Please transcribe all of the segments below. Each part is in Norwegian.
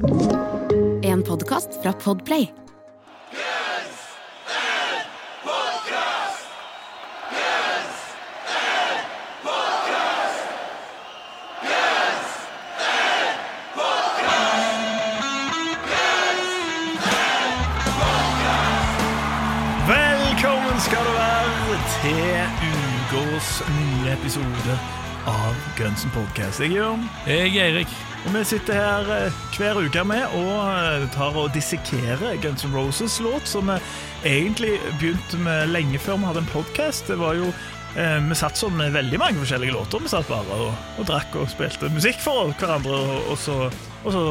En podkast fra Podplay. Velkommen skal du være til ukas nye episode av Grønsen Podcast. Jeg er Jørn, Jeg er Eirik. og vi sitter her eh, hver uke med og eh, tar og dissekerer Guns N' Roses-låt, som vi egentlig begynte med lenge før vi hadde en podcast. Det var jo eh, Vi satt sånn med veldig mange forskjellige låter. Vi satt bare og, og drakk og spilte musikk for hverandre, og, og, så, og så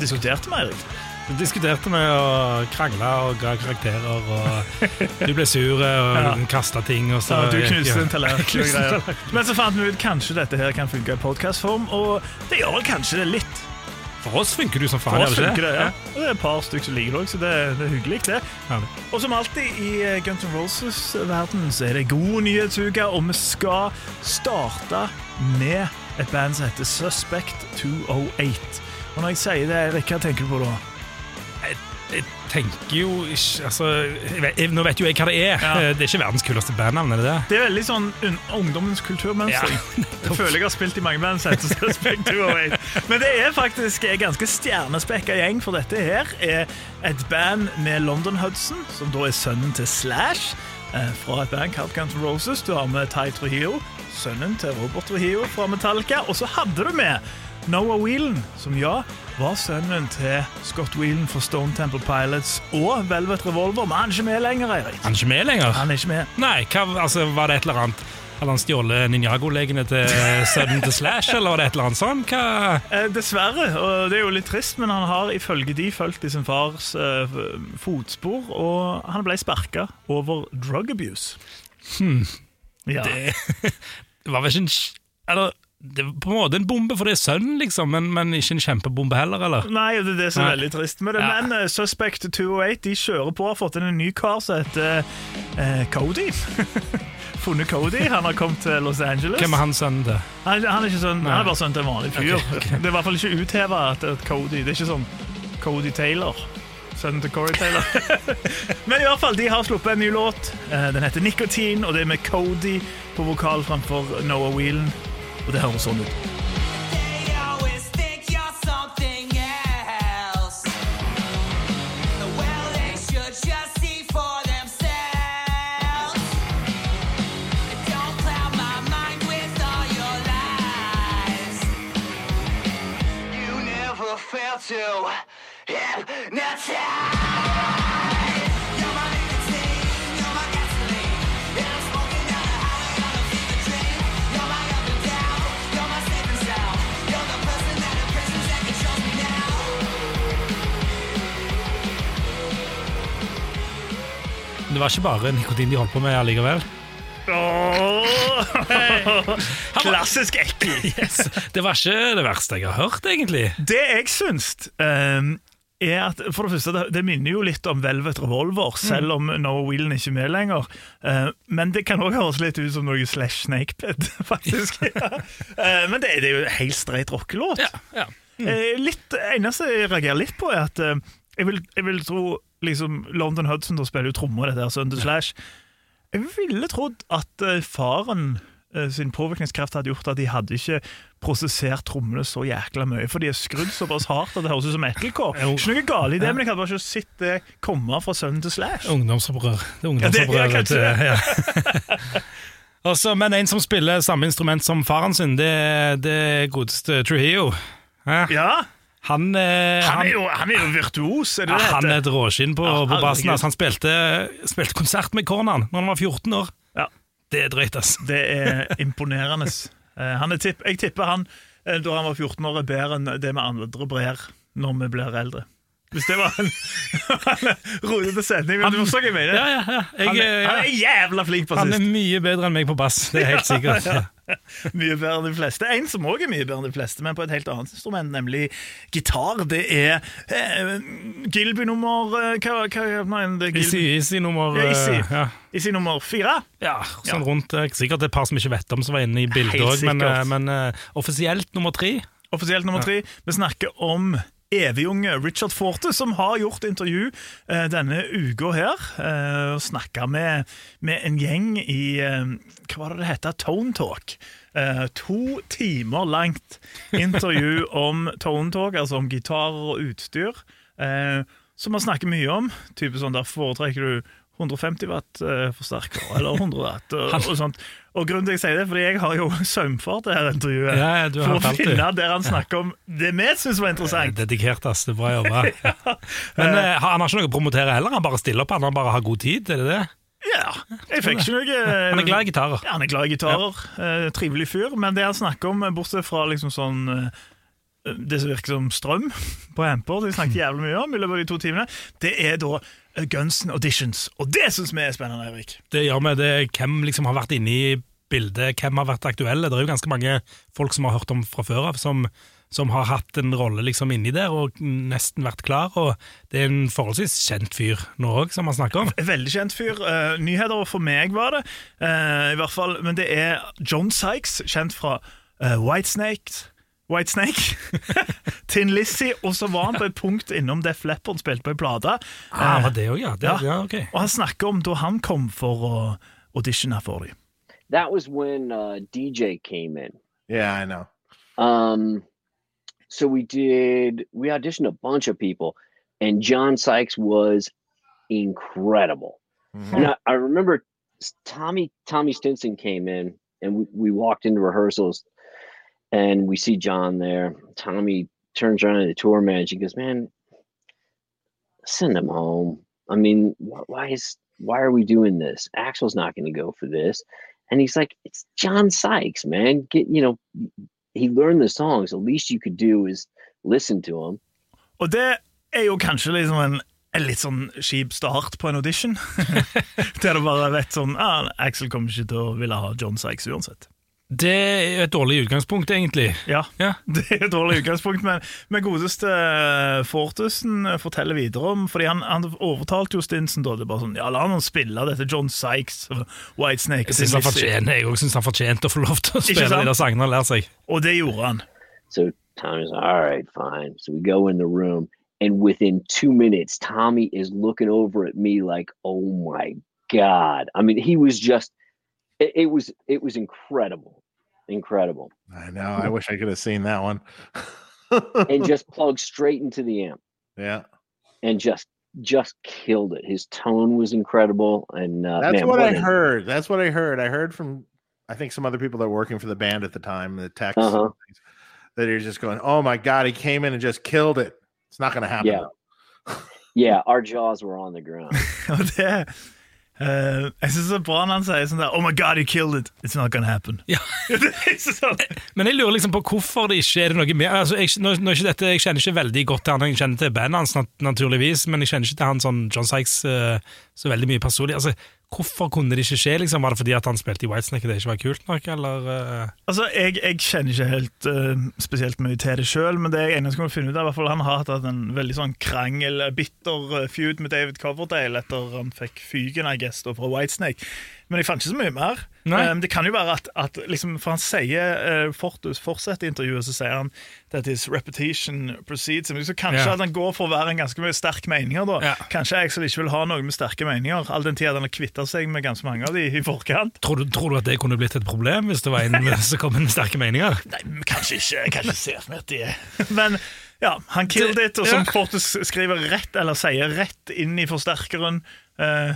diskuterte vi, Eirik. Så diskuterte vi og krangla og ga karakterer, og du ble sur og Ja. kasta ting. Og så Ja, du knuste en tallerken en tallerken. Men så fant vi ut kanskje dette her kan funke i podcastform, og det gjør vel kanskje det litt. For oss funker jo som For oss funker det, ja. Og det er et par stykker som liker det òg, så det, det er hyggelig, det. Og som alltid i eh, Guns N' Roses-verden så er det god nyhetsuke, og vi skal starte med et band som heter Suspect 208. Og når jeg sier det, hva tenker du på da? Jeg tenker jo ikke altså, jeg vet, Nå vet jo jeg hva det er. Ja. Det er ikke verdens kuleste bandnavn, er det det? Det er veldig sånn un ungdommens kulturmønster. Ja, jeg føler jeg har spilt i mange band som heter Suspect 208. Men det er faktisk en ganske stjernespekka gjeng, for dette her er et band med London Hudson, som da er sønnen til Slash, eh, fra et band kalt Guns Roses. Du har med Ty Trujillo, sønnen til Robert Trujillo fra Metallica, og så hadde du med Noah Whelan, som ja, var sønnen til Scott Whelan fra Stone Temple Pilots og Velvet Revolver, men han er ikke med lenger, Eirik. Han er ikke med lenger? Han er ikke med. Nei, hva, altså, var det et eller annet Hadde han stjålet Ninjago-legene til sønnen til Slash, eller var det et eller annet sånt? Hva Eh, dessverre, og det er jo litt trist, men han har ifølge de fulgt i sin fars eh, fotspor, og han ble sparka over drug abuse. Ja. det, det var vel ikke en Eller det var på en måte en bombe, for det er sønnen, liksom, men, men ikke en kjempebombe heller, eller? Nei, det er det som er Nei. veldig trist med det. Ja. Men uh, Suspect 208 de kjører på og har fått inn en ny kar som heter uh, Cody. Funnet Cody. Han har kommet til Los Angeles. Hvem er han sønnen til? Han, han, er ikke sønnen, han er bare sønnen til en vanlig fyr. Okay, okay. Det er i hvert fall ikke utheva at Cody. Det er ikke sånn Cody Taylor. Sønnen til Corey Taylor. Men i hvert fall, de har sluppet en ny låt. Eh, Den heter 'Nikotin', og det er med Cody på vokal framfor Noah Whelan. Og det høres sånn ut. To Det var ikke bare nikotin de holdt på med allikevel. Åh! Klassisk ekkel. Yes. Det var ikke det verste jeg har hørt, egentlig. Det jeg syns ehm, er at for det første, det, det minner jo litt om Velvet Revolver, selv om No Whelan ikke er med lenger. Eh, men det kan òg høres litt ut som noe Slash Snakeped, faktisk. ja. Eh, men det, det er jo helt streit rockelåt. ja. Eh, litt, eneste jeg reagerer litt på, er at jeg, vil, jeg vil tro liksom, London Hudson da spiller jo trommer, dette her, sønnen til Slash. Jeg ville trodd at faren sin påvirkningskraft hadde gjort at de hadde ikke prosessert trommene så jækla mye, for de er skrudd såpass hardt at det høres ut som metalcore. Ikke noe galt i det, men jeg hadde bare ikke sett det komme fra sønnen til Slash. Ungdomsopprør. Det er Ja, det- ja, ungdomsopprøret. Også, Men en som spiller samme instrument som faren sin, det, det er godeste Trujillo. Ja. Ja, Han, eh, han er jo, han er jo virtuos, er det det han er et råskinn på, på bassen. Altså, han spilte, spilte konsert med Kornan når han var 14 år. Ja. Det er drøyt, ass. Det er imponerende. Eh, tipp, jeg tipper han, eh, da han var 14 år, er bedre enn det vi andre brer når vi blir eldre. Hvis det var en, en rodete setning, men du forstår hva jeg mener. Ja, ja, ja. Jeg, Han, er- han ja. er jævla flink han er mye bedre enn meg på bass, det er helt sikkert. Mye bedre enn de fleste. En som òg er mye bedre enn de fleste, men på et helt annet instrument, nemlig gitar. Det er eh, Gilby nummer eh, Hva, hva nei, det er Easy, Gilby. easy nummer Ja, eh. Ja. Easy nummer fire. Ja, sånn rundt eh, Sikkert et par som ikke vet om som var inne i bildet òg, men, eh, men uh, offisielt nummer tre. Offisielt nummer tre. Vi snakker om evigunge Richard Forte, som har gjort intervju eh, denne uka her. eh, og snakka med, med en gjeng i eh, Hva var det det heter? Tone Talk. Eh, to timer langt intervju om Tone Talk, altså om gitarer og utstyr. Eh, som man snakker mye om. Type sånn, Der foretrekker du 150 watt eh, forsterker, eller 100 watt. Og, og sånt. Og grunnen til at jeg sier det, fordi jeg har jo saumfart det her intervjuet. Ja, ja, du har for å finne det. der han snakker om det vi syns var interessant. Dedikert, ass. Det er bra jobba. Men uh, han har ikke noe å promotere heller, han bare stiller opp, han bare har god tid, er det det? Ja, jeg fikk ikke noe Han er glad i gitarer. Ja, han er glad i gitarer. Uh, trivelig fyr. Men det han snakker om, bortsett fra liksom sånn uh, det som virker som strøm på Amper, som vi snakket jævlig mye om i løpet av de to timene, det er da eh, Guns Auditions. Og det syns vi er spennende, Eirik. Det gjør vi det. Hvem liksom har vært inne i bildet, hvem har vært aktuelle? Det er jo ganske mange folk som har hørt om fra før av, som, som har hatt en rolle liksom inni der og nesten vært klar. Og det er en forholdsvis kjent fyr nå òg, som man snakker om. Veldig kjent fyr. Uh, nyheter for meg var det, uh, i hvert fall. Men det er John Sykes, kjent fra uh, Whitesnake. Whitesnake, Tin Lizzie, og så var han på et punkt innom Def Leppard spilte på ei plate. Ah, det òg, ja. Det, ja. ja. ok. Og han snakker om da han kom for å auditione for dem. That was when uh, DJ came in. Yeah, I know. Um, so we did, we auditioned a bunch of people, and John Sykes was incredible. Mhm. And I, I remember Tommy Tommy Stinson came in, and we, we walked into rehearsals, and we see John there. Tommy turns around to the tour manager. He goes, "Man, send him home. I mean, wh- why is why are we doing this? Axel's not going to go for this." And he's like, "It's John Sykes, man. Get you know." He learned the songs. The least you could do is listen to him. Og det er jo kanskje liksom en, en litt sånn kjip start på en audition. Der du bare vet sånn ah, Axel kommer ikke til å ville ha John Sykes uansett. Det er et dårlig utgangspunkt, egentlig. Ja, Ja. det er et dårlig utgangspunkt, men, men godeste Fortussen forteller videre om Fordi han, han overtalte jo Stinson da. Det er bare sånn, ja, La han spille dette John Sykes og Whitesnake. Jeg syns han fortjener Jeg også synes han fortjente å få lov til å spille de der sangene han lærer seg. Og det gjorde han. So Tommy's all right, fine. So we go in the room, and within two minutes, Tommy is looking over at me like, "Oh my god!" I mean, he was just, it, it was, it was incredible, incredible, I know. I wish I could have seen that one. and just plugged straight into the amp yeah. and just, just killed it. His tone was incredible, and uh, That's man, what I heard. That's what I heard. I heard from I think some other people that were working for the band at the time, the and Uh-huh. things, that are just going, "Oh my god, he came in and just killed it." It's not going to happen. Yeah. Yeah, our jaws were on the ground. Og eh, Jeg syns det er bra når han sier sånn der Oh my God, you killed it. It's not gonna happen. Ja. sånn. Men jeg lurer liksom på hvorfor det ikke er det noe mer altså, jeg, nå, nå ikke dette, jeg kjenner ikke veldig godt til han, jeg kjenner til bandet hans nat naturligvis, men jeg kjenner ikke til han sånn John Sykes uh, så veldig mye personlig. Altså, hvorfor kunne det ikke skje? liksom? Var det fordi at han spilte i Whitesnake det ikke var kult nok, eller? eh? Altså, jeg, jeg kjenner ikke helt uh, spesielt mye til det sjøl, men det jeg eneste finne ut av, at han har hatt en veldig sånn krangel, eh, bitter feud med David Coverdale etter han fikk fyken, I guess, fra Whitesnake. Men jeg fant ikke så mye mer. Eh, det kan jo være at, at liksom, For han sier uh, Fortus fortsetter intervjuet, så sier han that his repetition proceeds. Så kanskje yeah. at han går for å være en ganske mye sterk meninger. da. Yeah. Kanskje Axel ikke vil ha noe med sterke meninger, all den tid han har kvitta seg med ganske mange av de i forkant. Tror, du, tror du at det kunne blitt et problem hvis det var en som kom med sterke meninger? Nei, men kanskje ikke. Jeg kan ikke se for meg at de er Men ja, han killed it, og som. Fortus skriver rett, eller sier rett inn i forsterkeren, eh,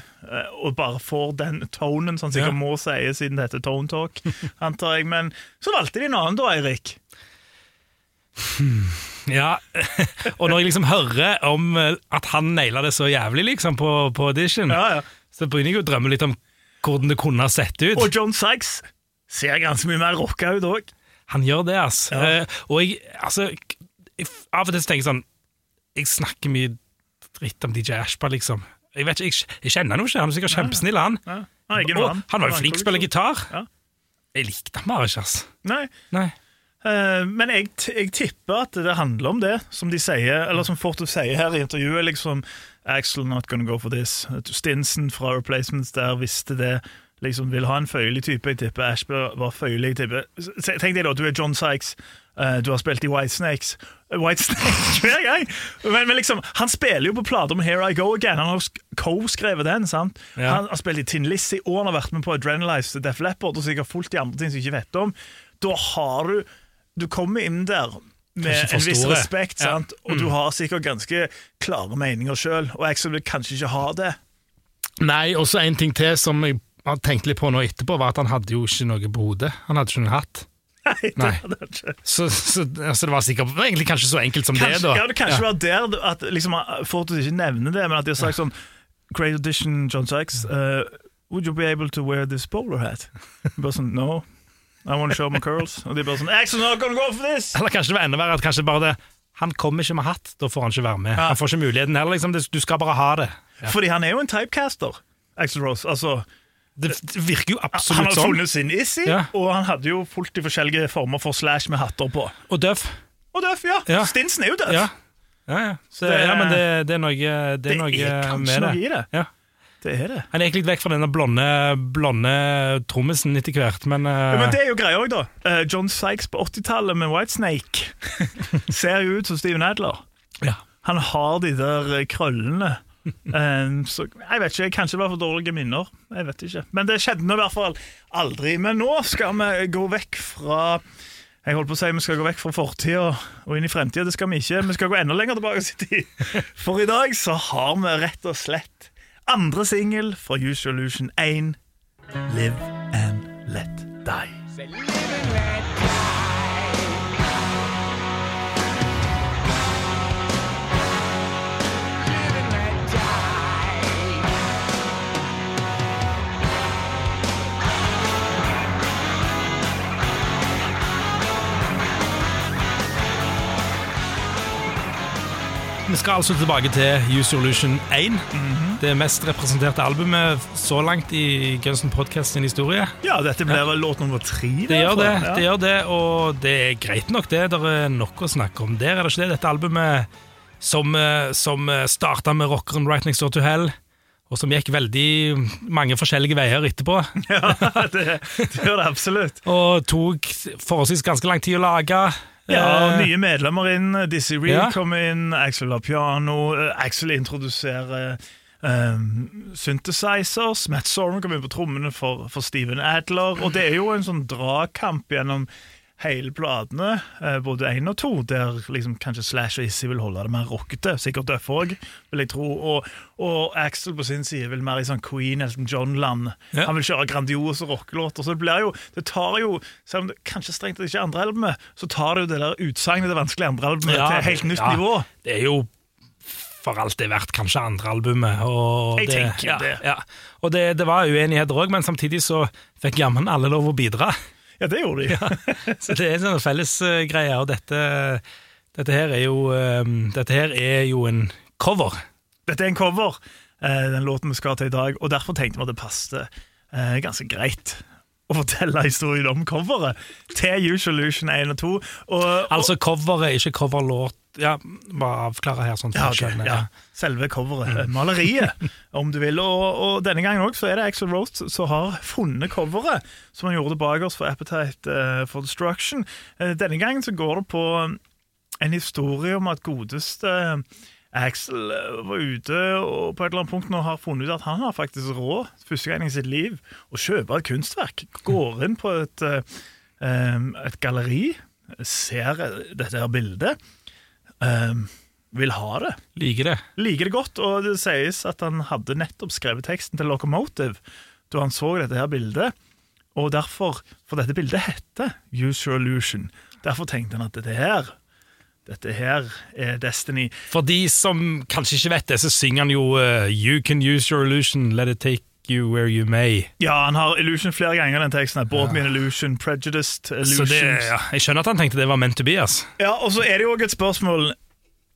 og bare får den tonen som sikkert Ja. må si siden det heter tone talk, antar jeg. Men så valgte de en annen da, Eirik. Ja, og når jeg liksom hører om eh, at han naila det så jævlig liksom på, på audition, Ja, ja. så begynner jeg å drømme litt om hvordan det kunne ha sett ut. Og John Sykes ser ganske mye mer rocka ut òg. Han gjør det, ass. Ja. Uh, og jeg, altså jeg, Av og til så tenker jeg sånn Jeg snakker mye dritt om DJ Ashba, liksom. Jeg vet ikke, jeg, jeg kjenner han jo ikke, han er sikkert kjempesnill, han. Ja. Han, er Og han var jo flink til å spille gitar. Ja. Jeg likte han bare ikke, ass. Nei, Nei. Uh, men jeg, jeg tipper at det handler om det, som de sier, eller som Fortus sier her i intervjuet. liksom Axel not gonna go for this. Stinson fra Replacements der visste det. liksom Vil ha en føyelig type. Jeg tipper Ashby var føyelig type. Tenk deg da, du er John Sykes. uh, du har spilt i Whitesnakes. Whitesnake hver gang. Men, men liksom, han spiller jo på plater med Here I Go Again. Han har co-skrevet den. sant? Ja. Han har spilt i Tin Lizzie, og han har vært med på Adrenalize Def Leppard, og sikkert fullt i andre ting som jeg ikke vet om. Da har du Du kommer inn der med en viss respekt, Ja. Mm. sant? og du har sikkert ganske klare meninger sjøl, og Axel vil kanskje ikke ha det. Nei, også en ting til som jeg har tenkt litt på nå etterpå, var at han hadde jo ikke noe på hodet. Han hadde ikke noen hatt. Nei, det hadde ikke. Så, så altså, det var sikkert det var egentlig kanskje så enkelt som Kanskje, det, da. ja, det kanskje var der at liksom, Fortus ikke nevner det, men at de har sagt sånn Great audition, John Sykes. Uh, would you be able to wear this bowler hat? Bare sånn, no. I want to show my curls. Og de bare sånn Axel, not gonna go for this! Eller kanskje det var enda verre at kanskje bare det Han kommer ikke med hatt, da får han ikke være med. Ja. Han får ikke muligheten heller. Liksom. Du skal bare ha det. Fordi han er jo en typecaster, Axel Rose. Altså, Det, virker jo han sånn. har hadde funnet sin Issy, Ja. og han hadde jo fullt de forskjellige former for slash med hatter på. Og døff. Og døff, ja. Ja. Stinsen er jo døff. Ja. Ja, ja. Så, Det- ja, men det, det er noe, det Det er noe er kanskje med noe i det. Ja. Det er det. Han gikk litt vekk fra denne blonde, blonde trommisen etter hvert, men, Ja, eh, men det er jo greia òg, da. Uh, John Sykes på 80-tallet med Whitesnake ser jo ut som Steven Adler. ja. Han har de der eh, krøllene. Eh, så jeg vet ikke, Kanskje det var for dårlige minner. Jeg vet ikke. Men det skjedde nå i hvert fall aldri. Men nå skal vi gå vekk fra jeg holdt på å si Vi skal gå vekk fra fortida og inn i fremtida. Det skal vi ikke. Vi skal gå enda lenger tilbake i tid. For i dag så har vi rett og slett andre singel fra Use Illusion 1, Live and Let Die. Skal altså tilbake til Use Your Illusion 1. -hmm. Det mest representerte albumet så langt i Guns N' Podcast sin historie. Ja, dette blir vel låt nummer tre? Det gjør det, Ja. det gjør det, og det er greit nok det. Det er nok å snakke om der, er det ikke det? Dette albumet som, eh, som starta med rockeren Right Next Door to Hell, og som gikk veldig mange forskjellige veier etterpå. Ja, det, det gjør det absolutt. Og tok forholdsvis ganske lang tid å lage. Ja, Eh, Nye medlemmer inn. Dizzie Reel Ja. kommer inn, Axel har piano, eh, Axel introduserer um, synthesizers. Matt Soren kommer inn på trommene for, for Steven Adler. Og det er jo en sånn dragkamp gjennom hele platene, eh, både én og to, der liksom kanskje Slash og Issy vil holde det mer rockete. Sikkert Duff òg, vil jeg tro. Og, og Axel på sin side vil mer i sånn Queen Elton John-land. Ja. Han vil kjøre grandiose rockelåter. Så det blir jo Det tar jo, selv om det kanskje strengt tatt ikke er andre albumet, så tar det jo det der utsagnet det vanskelige andre albumet Ja, til helt nytt ja. nivå. Det er jo for alt det er verdt kanskje andre albumet. Og Jeg det, tenker ja, det. Ja. Og det, det var uenigheter òg, men samtidig så fikk jammen alle lov å bidra. Ja, det gjorde de. Så det er en sånn felles eh, og dette, dette her er jo eh, Dette her er jo en cover. Dette er en cover, eh, den låten vi skal til i dag, og derfor tenkte vi at det passet ganske greit å fortelle historien om coveret til Usual Lution 1 og 2. Og, Altså coveret, ikke coverlåt. Ja, bare avklare her, sånn Ja, at ok, jeg skjønner. ja. Selve coveret. mm. Maleriet, om du vil. Og, og denne gangen også, er det Axel Rose som har funnet coveret, som han gjorde bak oss for Appetite eh, for Destruction. Eh, denne gangen så går det på en historie om at godeste Axel eh, var ute og på et eller annet punkt nå har funnet ut at han har faktisk råd, første gang i sitt liv, å kjøpe et kunstverk. Går inn på et, eh, eh, et galleri, ser dette her bildet, eh, vil ha det Liker det. liker det godt, og det sies at han hadde nettopp skrevet teksten til Locomotive da han så dette her bildet, og derfor, for dette bildet heter Use Your Illusion, derfor tenkte han at dette her, dette her er Destiny. For de som kanskje ikke vet det, så synger han jo uh, You can use your illusion, let it take you where you may. Ja, han har Illusion flere ganger, den teksten her. Bought me an illusion, prejudiced Så illusions. det, ja, jeg skjønner at han tenkte det var meant to be. ass. Ja, og så er det jo også et spørsmål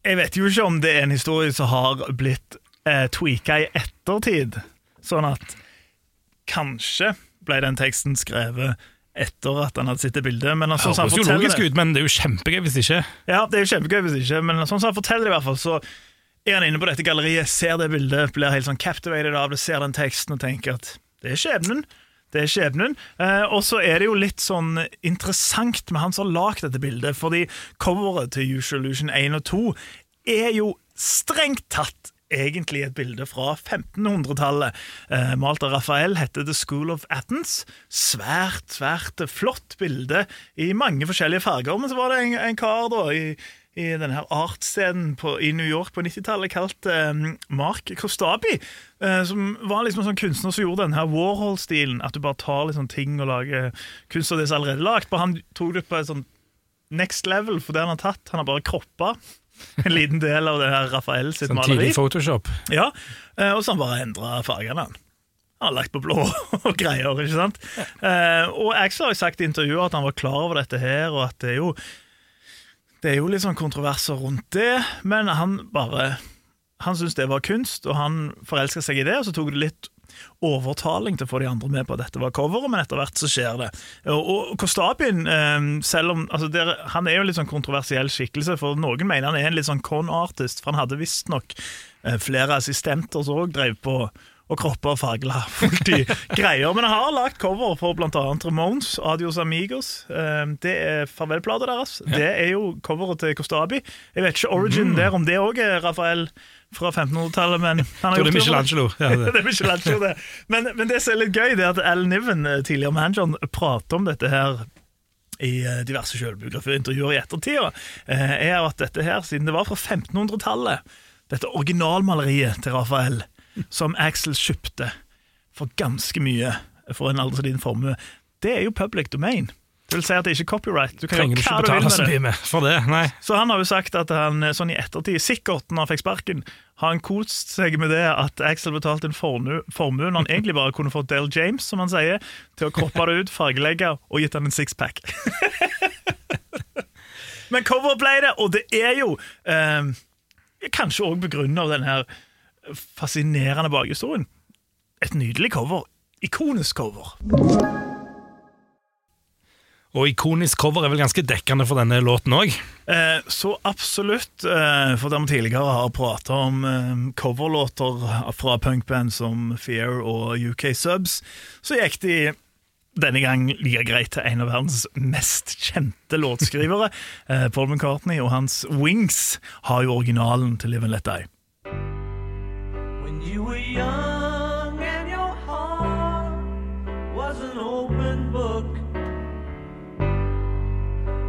Jeg vet jo ikke om det er en historie som har blitt eh, tweaka i ettertid. Sånn at kanskje ble den teksten skrevet etter at han hadde sett det bildet. Men sånn som han Høres jo logisk ut, men det er jo kjempegøy hvis ikke. ja, det er jo kjempegøy hvis ikke, men sånn som han forteller det i hvert fall, så er han inne på dette galleriet, ser det bildet, blir helt sånn captivated av det, ser den teksten og tenker at det er skjebnen. Det er skjebnen. Eh, og så er det jo litt sånn interessant med han som har lagd dette bildet, fordi coveret til Usual Illusion 1 og 2 er jo strengt tatt egentlig et bilde fra 1500-tallet. Eh, malt av Raphael, heter The School of Athens. Svært, svært flott bilde i mange forskjellige farger. Men så var det en, en kar da i, i denne her artscenen i New York på 90-tallet kalt eh, Mark Kostabi. Eh, som var liksom en sånn kunstner som gjorde denne Warhol-stilen. At du bare tar liksom ting og lager kunst av det som er allerede lagd. Han tok det på et sånn next level for det han har tatt. Han har bare kroppa en liten del av det her Raphael sitt Sånn maleri. tidlig Photoshop. Ja, eh, og så har han bare endra fargene. Han Han har lagt på blå og greier. ikke sant? Eh, og Axel har jo sagt i intervjuet at han var klar over dette her, og at det er jo det er jo litt sånn kontroverser rundt det, men han bare Han syntes det var kunst, og han forelska seg i det, og så tok det litt overtaling til å få de andre med på at dette var coveret, men etter hvert så skjer det. Og, Kostabin, eh, selv om altså der, Han er jo en litt sånn kontroversiell skikkelse, for noen mener han er en litt sånn con-artist, for han hadde visstnok eh, flere assistenter som òg drev på og kropper fargela fullt i greier. Men jeg har lagd cover for bl.a. Ramones, Adios Amigos. Eh, Det er farvelplata deres. Det er jo coveret til Kostabi. Jeg vet ikke origin der, om det òg er Rafael fra 1500-tallet, men han har gjort det er Michelangelo. Ja, det. det er Michelangelo, det. Men, men det som er litt gøy, det er at Al Niven, eh, tidligere manageren, prater om dette her i eh, diverse selvbiografiintervjuer i ettertida, eh, er at dette her, siden det var fra 1500-tallet, dette originalmaleriet til Rafael, som Axel kjøpte for ganske mye for en aldri så liten formue, det er jo public domain. Det vil si at det er ikke copyright. Du kan Trenger gjøre ikke hva du vil med det. for det. Nei. Så han har jo sagt at han sånn i ettertid, sikkert når han fikk sparken, har han kost seg med det at Axel betalte en formue når han egentlig bare kunne fått Dale James, som han sier, til å kroppe det ut, fargelegge og gitt han en sixpack. Men cover ble det, og det er jo eh, kanskje òg begrunna den her fascinerende bakhistorien. Et nydelig cover. Ikonisk cover. Og ikonisk cover er vel ganske dekkende for denne låten òg. Eh, så absolutt, eh, for der vi tidligere har prata om eh, coverlåter fra punkband som Fear og UK Subs, så gikk de denne gang like greit til en av verdens mest kjente låtskrivere. eh, Paul McCartney og hans Wings har jo originalen til Live and Let Die. Young and your heart was an open book,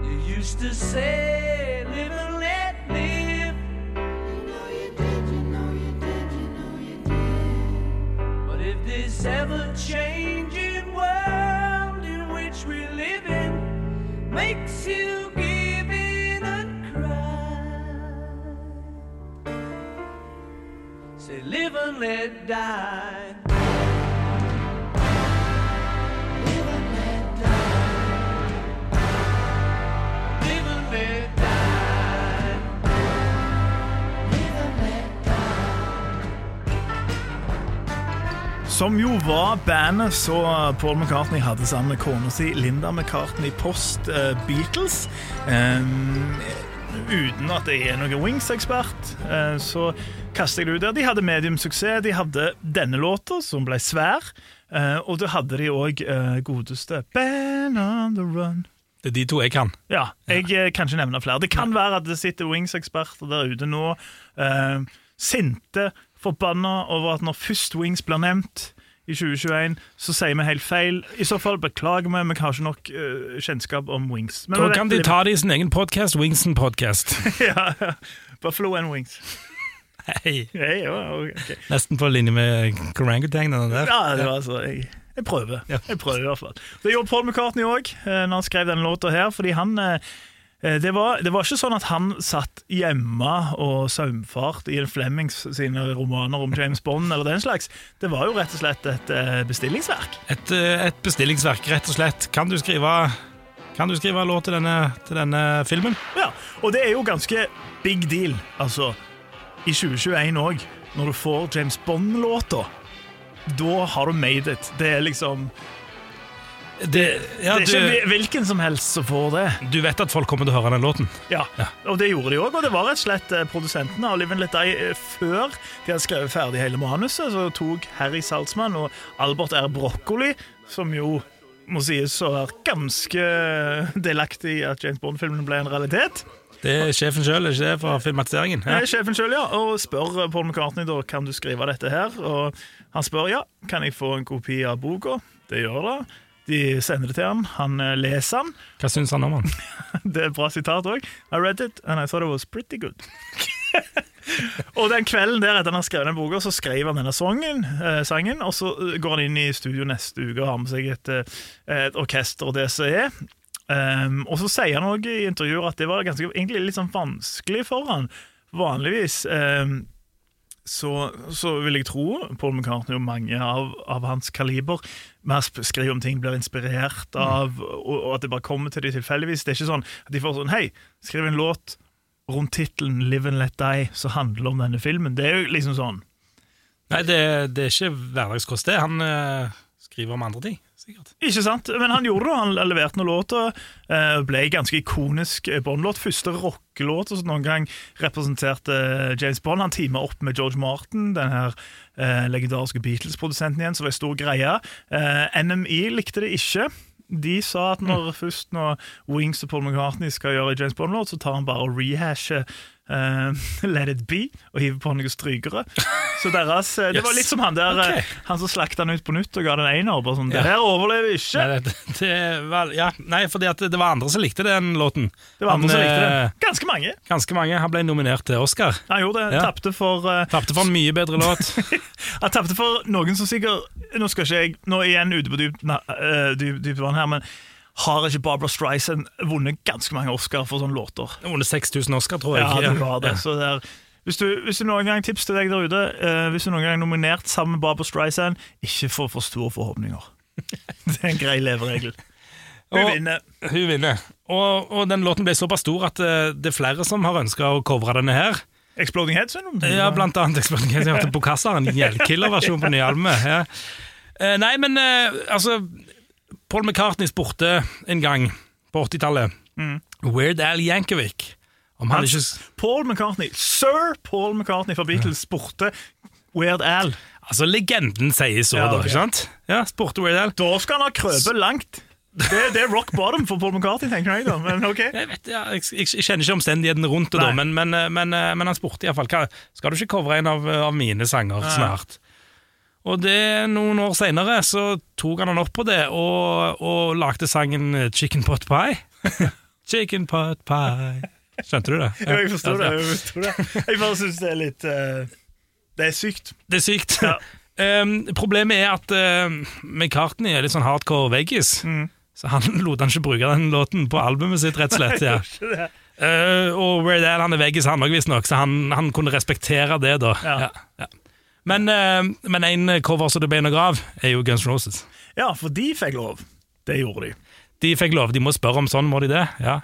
you used to say, Live and let live. You know you did, you know you did, you know you did. But if this ever changing world in which we live in makes you Say, live and let die. Som jo var bandet så Paul McCartney hadde sammen med kona si Linda McCartney post uh, Beatles. Ehm, uten at jeg er noen Wings-ekspert, eh, så kaster jeg det ut der. De hadde mediumsuksess. De hadde denne låta, som ble svær. eh, og da hadde de òg godeste Band on the Run. Det er de to jeg kan. Ja, jeg ja. kan ikke nevne flere. Det kan være at det sitter Wings-eksperter der ute nå, eh, sinte, forbanna over at når først Wings blir nevnt i 2021, så sier vi helt feil. I så fall beklager vi, vi har ikke nok uh, kjennskap om Wings. Men Da kan de ta det i sin egen podkast, Wingsen Podcast. ja, ja. Buffalo and Wings. Hei. Hey, okay, ok. Nesten på linje med orangutangene der. Ja, det var altså Jeg, jeg prøver. Ja. Jeg prøver i hvert fall. Det gjorde Paul McCartney òg, når han skrev denne låta her. Fordi han eh, det var, det var ikke sånn at han satt hjemme og saumfart i Flemings sine romaner om James Bond eller den slags. Det var jo rett og slett et eh, bestillingsverk. Et, eh, et bestillingsverk, rett og slett. Kan du skrive, kan du skrive låt til denne, til denne filmen? Ja, Og det er jo ganske big deal, altså, i 2021 òg, når du får James Bond-låta. Da har du made it. Det er liksom Det, ja, Det er ikke hvilken som helst som får det. du vet at folk kommer til å høre den låten? Ja, og det gjorde de òg. Og det var rett og slett eh, produsentene av Live and Let Die eh, før de hadde skrevet ferdig hele manuset, så tok Harry Saltzman og Albert R. Broccoli, som jo må sies å være ganske delaktig i at James Bond-filmen ble en realitet. Det er sjefen sjøl, ikke det, for filmatiseringen? Ja. er Sjefen selv, ja, og spør Paul McCartney da, kan du skrive dette her. Og han spør ja, kan jeg få en kopi av boka. Det gjør det. De sender det til han, han eh, leser han. Hva syns han om han? Det er et bra sitat òg. I read it, and I thought it was pretty good. og den kvelden der etter han har skrevet den boka, så skrev han denne sangen, eh, sangen, og så eh, går han inn i studio neste uke og har med seg et, eh, et orkester og det som er. Um, og så sier han også i intervjuer at det var ganske, egentlig litt sånn vanskelig for han. Vanligvis um, så, så vil jeg tro Paul McCartney og mange av, av hans kaliber mer skriver om ting blir inspirert av, og, og at det bare kommer til dem tilfeldigvis. Det er ikke sånn at de får sånn Hei, skriv en låt rundt tittelen 'Live and Let Die' som handler om denne filmen. Det er jo liksom sånn. Nei, det, det er ikke hverdagskost, det. Han eh, skriver om andre ting, sikkert. Ikke sant? Men han gjorde det. Han leverte noen låter. eh, Ble ganske ikonisk Bond-låt. Første rockelåt som noen gang representerte eh, James Bond. Han teama opp med George Martin, den her eh, legendariske Beatles-produsenten igjen, som var en stor greie. Eh, NMI likte det ikke. De sa at når først når Wings og Paul McCartney skal gjøre James Bond-låt, så tar han bare og rehasher eh, Let It Be og hiver på noen strykere. Så deres, yes. Det var litt som han der okay. eh, Han som slakta den ut på nytt og ga den. Bare sånn, Ja. Det her overlever ikke. Nei, det, det, var, ja, nei, fordi at det var andre som likte den låten. Det var andre Han, som likte eh, Ganske mange. Ganske mange. Han ble nominert til Oscar. Han gjorde det. Ja. Tapte for uh, Tapte for en mye bedre låt. Han tapte for noen som sikkert Nå skal ikke jeg Nå er jeg igjen ute på dypt, na- eh, dyp, dypt vann her, men har ikke Barbara Streisand vunnet ganske mange Oscar for sånne låter? Han vunnet 6000 Oscar, tror jeg. Ja, du har det. Så det er, hvis, du, hvis du noen gang tips til deg der ute uh, Hvis du noen gang er nominert sammen med Barbara Streisand, ikke få for store forhåpninger. Det er en grei leveregel. Hun Og- vinner. Hun vinner. Og, og den låten ble såpass stor at eh, det er flere som har ønska å covre denne her. Exploding Heads? Ja, blant annet Exploding Heads. Jeg hørte Bokassa, en gjeldkiller-versjon på nye albumet. Ja. Eh, Nei, men altså Paul McCartney spurte en gang på 80-tallet Weird Al Yankovic om han Hans- ikke Paul McCartney, sir Paul McCartney fra Beatles spurte Weird Al. Altså, legenden sier så, Ja, da. ikke sant? Ja, spurte Weird Al. Da skal han ha krøpet langt. Det, det er rock bottom for Paul McCartney, tenker jeg da. Men ok. Jeg, vet, ja, jeg, jeg, jeg kjenner ikke omstendighetene rundt det, da, men, men, eh, men, eh, men han spurte iallfall skal du ikke covre en av, av mine sanger snart. Og det noen år seinere så tok han han opp på det og, og lagde sangen eh, Chicken Pot Pie. Chicken Pot Pie. Skjønte du det? Ja, jeg forsto det. Jeg, forstår det. jeg bare syns det er litt uh, Det er sykt. Det er sykt. Ja. Um, problemet er at uh, McCartney er litt sånn hardcore veggis. Mm. Så han lot han ikke bruke den låten på albumet sitt, rett og slett. Ja. Det. Uh, og Weird Al han er veggis, han òg, visstnok, så han, han kunne respektere det, da. Ja, ja. Men, uh, men en cover som det ble noe av, er jo Guns N' Roses. Ja, for de fikk lov. Det gjorde de. De fikk lov, de må spørre om sånn, må de det? Ja.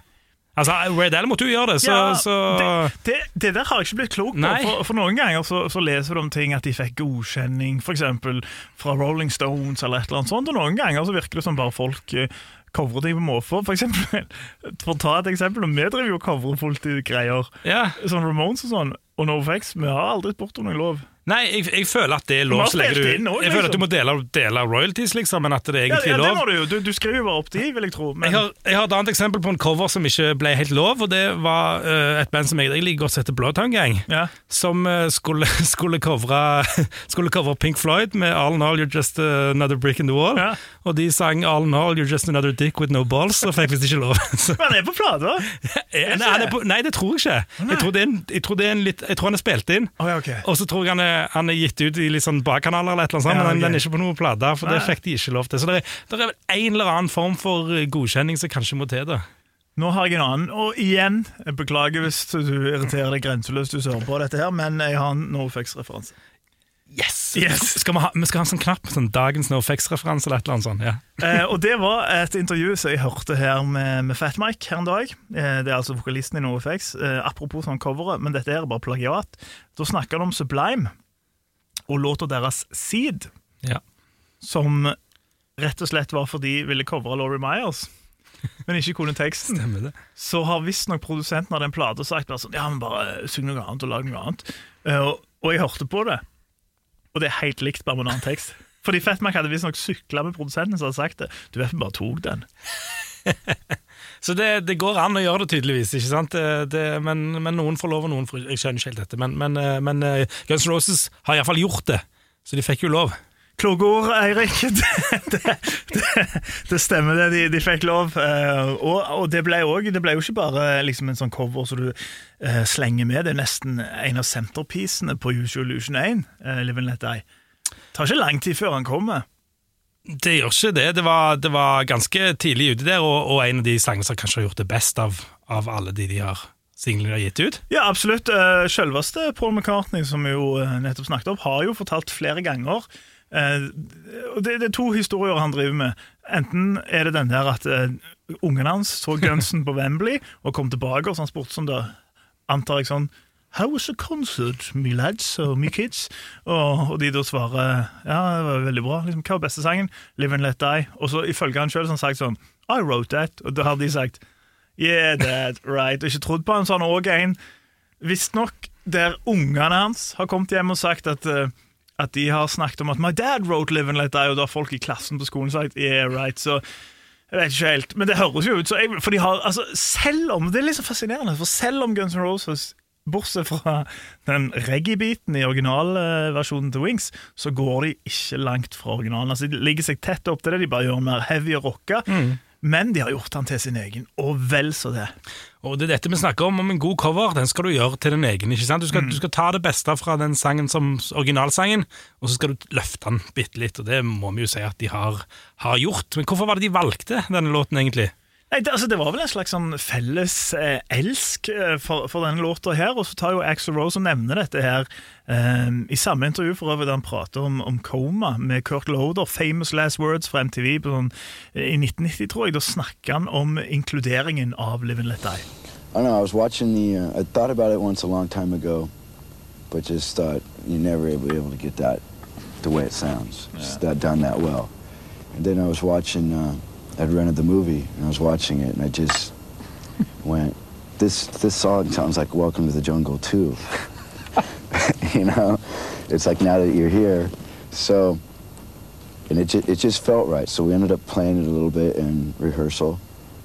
Altså, Ray Al måtte jo gjøre det, så, Ja, så det, det, det der har jeg ikke blitt klok på. For, for noen ganger så, så leser du om ting at de fikk godkjenning, f.eks. fra Rolling Stones eller et eller annet sånt, og noen ganger så virker det som bare folk uh, covrer ting på måfå. For eksempel, for å ta et eksempel, vi driver jo og covrer fullt i greier. ja. Sånn Ramones og sånn, og NoFX, vi har aldri spurt om noen lov. Nei, jeg, jeg føler at det er lov du Jeg føler at du liksom. må dele, dele royalties, liksom, men at det er Ja, egentlig ja, det lov. du jo. Du, du skriver bare opp de, vil jeg tro. Men, Jeg har, jeg har et annet eksempel på en cover som ikke ble helt lov, og det var uh, et band som jeg, jeg liker godt heter Bloodhound Gang, ja. som uh, skulle, skulle, covre, skulle covre Pink Floyd med All in All You're Just Another Brick in the Wall, Ja. og de sang All in All You're Just Another Dick With No Balls, og fikk visst ikke lov. Så, Men han er på plata. nei, nei, det tror jeg ikke. Jeg tror, det en, jeg, tror det en litt, jeg tror han er spilt inn. Oh, ja, ok. Og så tror jeg han er, han er gitt ut i litt sånn bakkanaler, eller et eller annet sånt, Ja, men ok. den er ikke på noen plate, for det fikk de ikke lov til. Så det er, det er vel en eller annen form for eh, godkjenning som kanskje må til. da. Nå har jeg en annen, og igjen, jeg beklager hvis du irriterer deg grenseløst du hører på dette her, men jeg har en NoFX-referanse. Yes! Yes. Skal vi, ha, vi skal ha en sånn knapp, sånn dagens NoFX-referanse eller et eller annet sånt. Ja. Eh, og det var et intervju som jeg hørte her med, med Fat Mike her en dag. Eh, det er altså vokalisten i NoFX. Eh, apropos sånn coveret, men dette er bare plagiat. Da snakker de om Sublime og låta deres Seed, Ja. som rett og slett var fordi de ville covre Laurie Myers. Men ikke kunne teksten. Stemmer det. Så har visstnok produsenten av den plata sagt bare sånn, ja, men bare syng noe annet og lag noe annet. Eh, og, og jeg hørte på det, og det er helt likt, bare med en annen tekst. Fordi Fatmac hadde visstnok sykla med produsenten som hadde sagt det. Du vet vi bare tok den. Så det, det går an å gjøre det tydeligvis, ikke sant? Det, men, men noen får lov, og noen får Jeg skjønner ikke helt dette, men, men, eh, men eh, Guns Roses har iallfall gjort det, så de fikk jo lov. Kloke ord, Eirik. Det, det, stemmer, det. De, de fikk lov. Eh, og, og det, ble også, det ble jo ikke bare liksom en sånn cover som du slenger med. Det er nesten en av centerpiecene på Usual Illusion 1, uh, Live and Let Die. Det tar ikke lang tid før han kommer. Det gjør ikke det. Det var, det var ganske tidlig ute der, og, og en av de sangene som kanskje har gjort det best av, av alle de de har singlene har gitt ut. Ja, absolutt. Eh, Selveste Paul McCartney, som vi jo eh, nettopp snakket om, har jo fortalt flere ganger eh, det, er to historier han driver med. Enten er det den der at ungen hans så Gunsen på Wembley og kom tilbake, og så han spurte som det antar jeg sånn How was the concert, me lads og me kids? Og, og de da svarer ja, det var veldig bra. Liksom, hva var beste sangen? Live and Let Die. Og så ifølge han sjøl sagt sånn I wrote that. Og da har de sagt Yeah, that right. Og ikke trodd på han. Så han har òg en visstnok der ungene hans har kommet hjem og sagt at uh, at de har snakket om at My dad wrote Live and Let Die, og da har folk i klassen på skolen sagt Yeah, right. Så jeg vet ikke helt. Men det høres jo ut så jeg, For de har altså Selv om Det er så fascinerende, for selv om Guns N' Roses Bortsett fra den reggae-biten i originalversjonen til Wings, så går de ikke langt fra originalen. Altså, De ligger seg tett opp til det, de bare gjør mer heavy og rocka. Men de har gjort den til sin egen, og vel så det. Og det er dette vi snakker om, om en god cover, den skal du gjøre til din egen. ikke sant? Du skal, du skal ta det beste fra den sangen som originalsangen, og så skal du løfte den bitte litt, og det må vi jo si at de har, har gjort. Men hvorfor var det de valgte denne låten, egentlig? Nei, det, altså, det var vel en slags sånn felles eh, elsk eh, for, for denne låta her, og så tar jo Axl Rose og nevner dette her eh, i samme intervju for øvrig der han prater om, om Coma med Kurt Loder, Famous Last Words fra MTV på sånn, eh, i 1990, tror jeg. Da snakker han om inkluderingen av Live and Let Die. I don't know. I was watching the. Uh, I thought about it once a long time ago, but just thought you never able, able to get that the way it sounds. Just that done that well. And then I was watching. Uh, I'd rented the movie and I was watching it, and I just went, "This this song sounds like Welcome to the Jungle too." you know, it's like now that you're here, so. And it, ju- it just felt right. So we ended up playing it a little bit in rehearsal,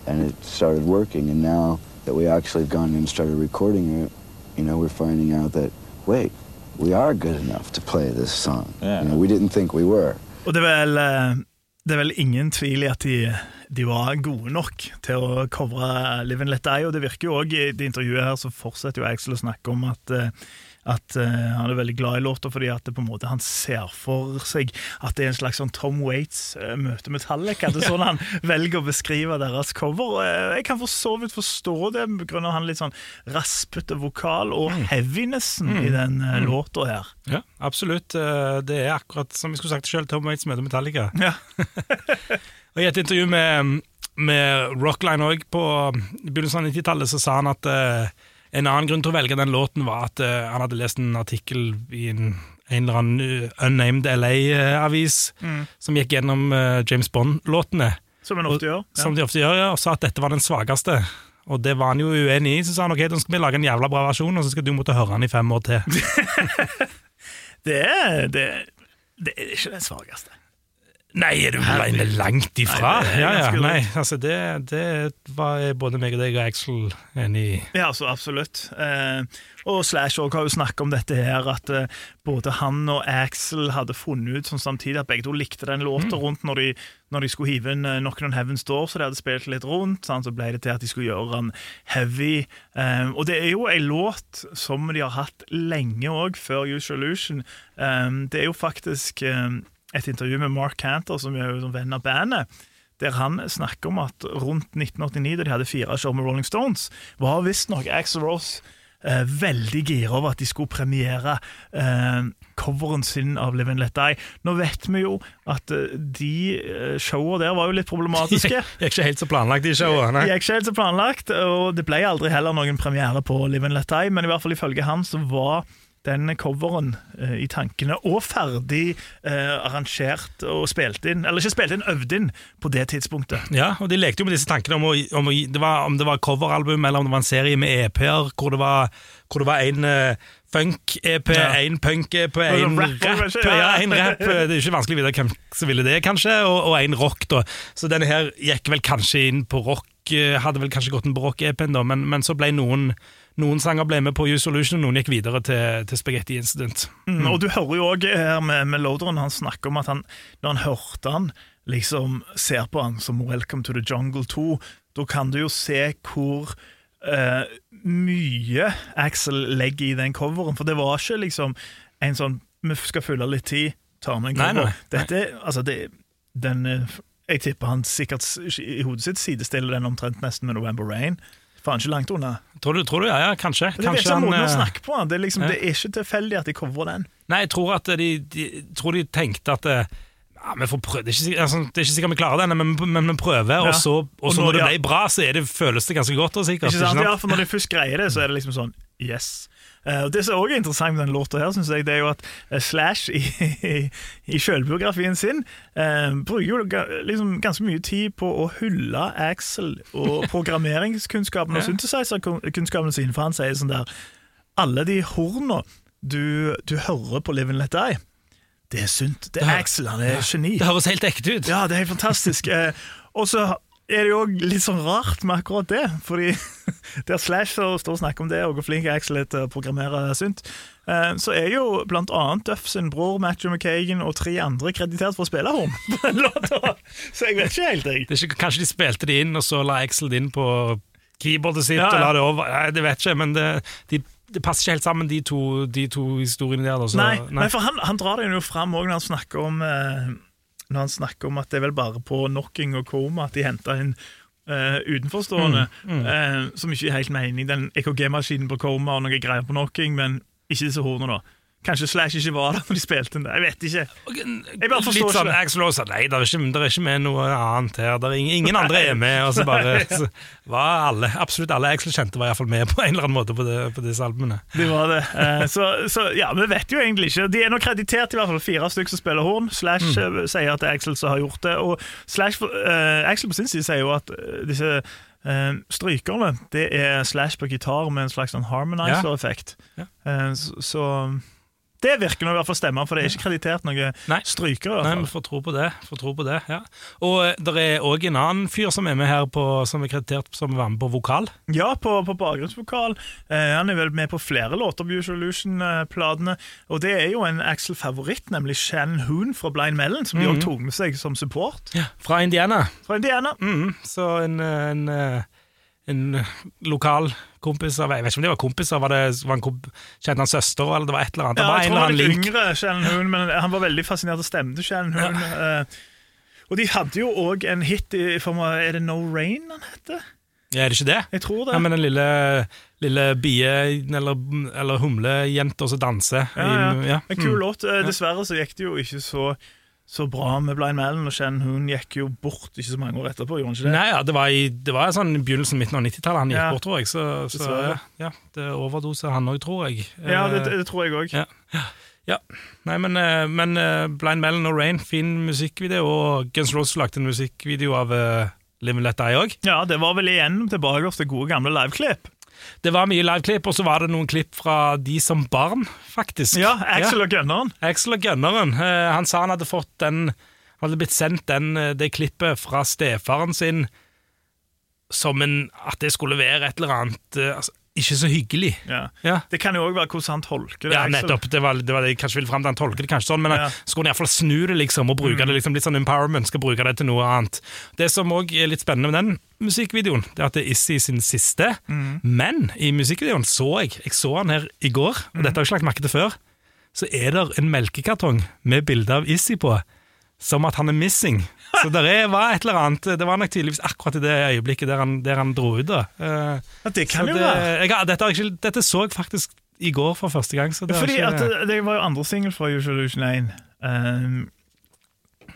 and it started working. And now that we actually have gone in and started recording it, you know, we're finding out that wait, we are good enough to play this song. Yeah. You know, we didn't think we were. Og det er vel, eh, det er vel ingen tvil i at de, de var gode nok til å covre Live and Let Die, og det virker jo òg i det intervjuet her, så fortsetter jo Axel å snakke om at eh, at uh, han er veldig glad i låta fordi at det på en måte han ser for seg at det er en slags sånn Tom Waits uh, møter Metallica. Det er sånn han velger å beskrive deres cover. Eh, jeg kan for så vidt forstå det pga. han litt sånn raspete vokal og heavinessen i den uh, låta her. Ja, absolutt. Det er akkurat som vi skulle sagt selv, Tom Waits møter Metallica. Ja. Og I et intervju med, med Rockline også på begynnelsen av 90-tallet, så sa han at en annen grunn til å velge den låten var at uh, han hadde lest en artikkel i en, en eller annen uh, unnamed LA-avis som gikk gjennom uh, James Bond-låtene, Som en ofte gjør. Ja. som de ofte gjør, ja, og sa at dette var den svakeste. Og det var han jo uenig i, så sa han ok, da skal vi lage en jævla bra versjon, og så skal du måtte høre den i fem år til. Det, er, det, det er ikke den svakeste. Nei, er du vel langt ifra? Nei, det ja, ja, nei, altså det, det var både meg og deg og Axel enig i. Ja, altså, absolutt. Eh, og Slash også har jo snakket om dette her, at eh, både han og Axel hadde funnet ut sånn samtidig at begge to likte den låta rundt når de, når de skulle hive inn uh, Knock on Heaven's Door, så de hadde spilt litt rundt. Sånn, Så ble det til at de skulle gjøre den heavy. Eh, og det er jo ei låt som de har hatt lenge òg, før Usual Illusion. Eh, det er jo faktisk eh, et intervju med Mark Cantor, som er jo venn av bandet der han snakker om at rundt 1989, da de hadde fire show med Rolling Stones, var visstnok Axl Rose eh, veldig gira over at de skulle premiere eh, coveren sin av Live and Let Die. Nå vet vi jo at eh, de eh, showene der var jo litt problematiske. Gikk ikke helt så planlagt. De gikk er ikke helt så planlagt, og det ble aldri heller noen premiere på Live and Let Die, men i hvert fall ifølge han så var den coveren eh, i tankene, og ferdig eh, arrangert og spilt inn, eller ikke spilt inn, øvd inn på det tidspunktet. Ja, og De lekte jo med disse tankene om, å, om, å, det var, om det var coveralbum eller om det var en serie med EP-er hvor det var, hvor det var en eh, funk-EP, Ja. punk-EP, én rap rap. Ja, en rap. Det er ikke vanskelig å vite hvem som ville det, kanskje, og, én en rock, da. Så denne her gikk vel kanskje inn på rock, eh, hadde vel kanskje gått inn på rock-EP-en, da, men, men så ble noen noen sanger ble med på Use Solution, og noen gikk videre til, til Spaghetti Incident. Mm, og du hører jo òg her med, med Loaderen, han snakker om at han, når han hørte han, liksom ser på han som Welcome to the Jungle 2, da kan du jo se hvor uh, mye Axel legger i den coveren, for det var ikke liksom en sånn Vi skal fylle litt tid, tar med en Nei, cover. nei, nei. Dette, altså det, den eh, Jeg tipper han sikkert i hodet sitt sidestiller den omtrent nesten med November Rain. Faen ikke langt unna. Tror du, tror du? Ja, ja, kanskje. Det kanskje å eh, på. Det er, liksom, ja. det er ikke tilfeldig at de covrer den. Nei, jeg tror at de, de, tror de tenkte at eh, ja, vi får prøve. Det, er ikke, altså, det er ikke sikkert vi klarer denne, men, men vi prøver. Ja. Og så, og så Og når, når det ble bra, så det, føles det ganske godt. Sikkert, Ikke sant? Ja, for Når de først greier det, så er det liksom sånn Yes. Eh, og Det som også er interessant med denne låta, her, synes jeg, det er jo at eh, Slash i, i, i selvbiografien sin eh, bruker jo liksom ganske mye tid på å hylle Axel og programmeringskunnskapen og synthesizer-kunnskapene sine, for han sier sånn der Alle de horna du, du hører på Live and Let Die, det er sunt. Det er Axel, han er geni. Det høres helt ekte ut. Ja, det er helt fantastisk. Eh, og så er det jo litt sånn rart med akkurat det, fordi der Slash står og snakker om det, og hvor flink Axel er til å programmere synt, eh, så er jo blant annet Duff sin bror Matthew McKagan og tre andre kreditert for å spille horn på den låta. Så jeg vet ikke helt, jeg. Det er ikke, kanskje de spilte det inn, og så la Axel det inn på keyboardet sitt Ja, ja. og la det over. Nei, det vet ikke, men det, de, det passer ikke helt sammen, de to, de to historiene der. Da, så, Nei, nei, for han, han drar det jo fram òg når han snakker om eh, Når han snakker om at det er vel bare på Knocking og koma at de henter inn Uh, utenforstående, Mm, eh, som ikke er helt mening. Den EKG-maskinen på Coma og noe greier på Knocking, men ikke disse hornene, da. Kanskje Slash ikke var der når de spilte den. Jeg vet ikke. Jeg bare forstår Litt sånn. Axel sa nei, det er, ikke, det er ikke med noe annet her. Det er ingen, ingen andre er med. Og så bare så var alle, absolutt alle Axel kjente, var iallfall med på en eller annen måte på, det, på disse albumene. De var det. Eh, så, så ja, vi vet jo egentlig ikke. De er nå kreditert i hvert fall fire stykker som spiller horn. Slash Mm. eh, sier at det er Axel som har gjort det. Og Slash, uh, Axel på sin side sier jo at disse Uh, strykerne det er Slash på gitar med en slags sånn harmonizer-effekt. Ja. Eh, så, så det virker nå i hvert fall stemme, for det er ikke kreditert noen strykere. Nei, vi får tro på det. Får tro på det ja. Og eh, det er òg en annen fyr som er med her, på, som er kreditert som var med på vokal. Ja, på, på bakgrunnsvokal. Eh, han er vel med på flere låter på Usual Illusion-platene. Og det er jo en Axel-favoritt, nemlig Shan Hoon fra Blind Melon, som de òg også tok med seg som support Ja, Fra Indiana. fra Indiana. Mm -hmm. så en, eh, en, eh, en lokal kompis av Jeg vet ikke om de var kompiser, var det, var en komp, kjente han søster, eller det var et eller annet. Ja, var jeg en tror han er litt yngre, Shannon Hoon, men han var veldig fascinert av stemmen til Shannon Hoon. Uh, og de hadde jo òg en hit i form av Er det No Rain han heter? Ja, er det ikke det? Jeg tror det. Ja, men den lille, lille bie- eller, eller humlejenta som danser. Ja, i- ja. En kul mm. låt. Eh, Dessverre så gikk det jo ikke så, så bra med Blind Melon, og Shen Hun gikk jo bort ikke så mange år etterpå, gjorde han ikke det? Nei, ja, det var, i, det var sånn begynnelsen midten av 90-tallet han gikk Ja. bort, tror jeg. Så, så ja, det overdoser han òg, tror jeg. Ja, det, Eh, det tror jeg òg. Ja. Ja. Nei, men, eh, men eh, Blind Melon og Rain, fin musikkvideo, og Guns Rose Roses lagde en musikkvideo av uh, Live and Let Die òg. Ja, det var vel igjen tilbake til gode gamle liveklipp. Det var mye liveklipp, og så var det noen klipp fra de som barn, faktisk. Ja, Axel og Gunneren. Axel og Gunneren. Eh, han sa han hadde fått den Han hadde blitt sendt den, eh, det klippet fra stefaren sin som en At det skulle være et eller annet eh, altså, Ikke så hyggelig. Ja. Ja. Det kan jo òg være hvordan han tolker det. Ja, nettopp. Det var det, var det jeg kanskje ville fram til. Han tolker det kanskje sånn, men Ja. han skulle iallfall snu det liksom og bruke det liksom litt sånn empowerment. Skal bruke det til noe annet. Det som òg er litt spennende med den musikkvideoen, det er at det er Issy sin siste. Men i musikkvideoen så jeg Jeg så han her i går, og dette har jeg ikke lagt merke til før. Så er det en melkekartong med bilde av Issy på, som at han er missing. Så det var et eller annet Det var nok tydeligvis akkurat i det øyeblikket der han, der han dro ut. da Eh, Ja, det kan så jo det, være. jeg, dette, ikke, dette så jeg faktisk i går for første gang. Så det Fordi ikke, at det, det var jo andre singel fra Usual Illusion 1. Um,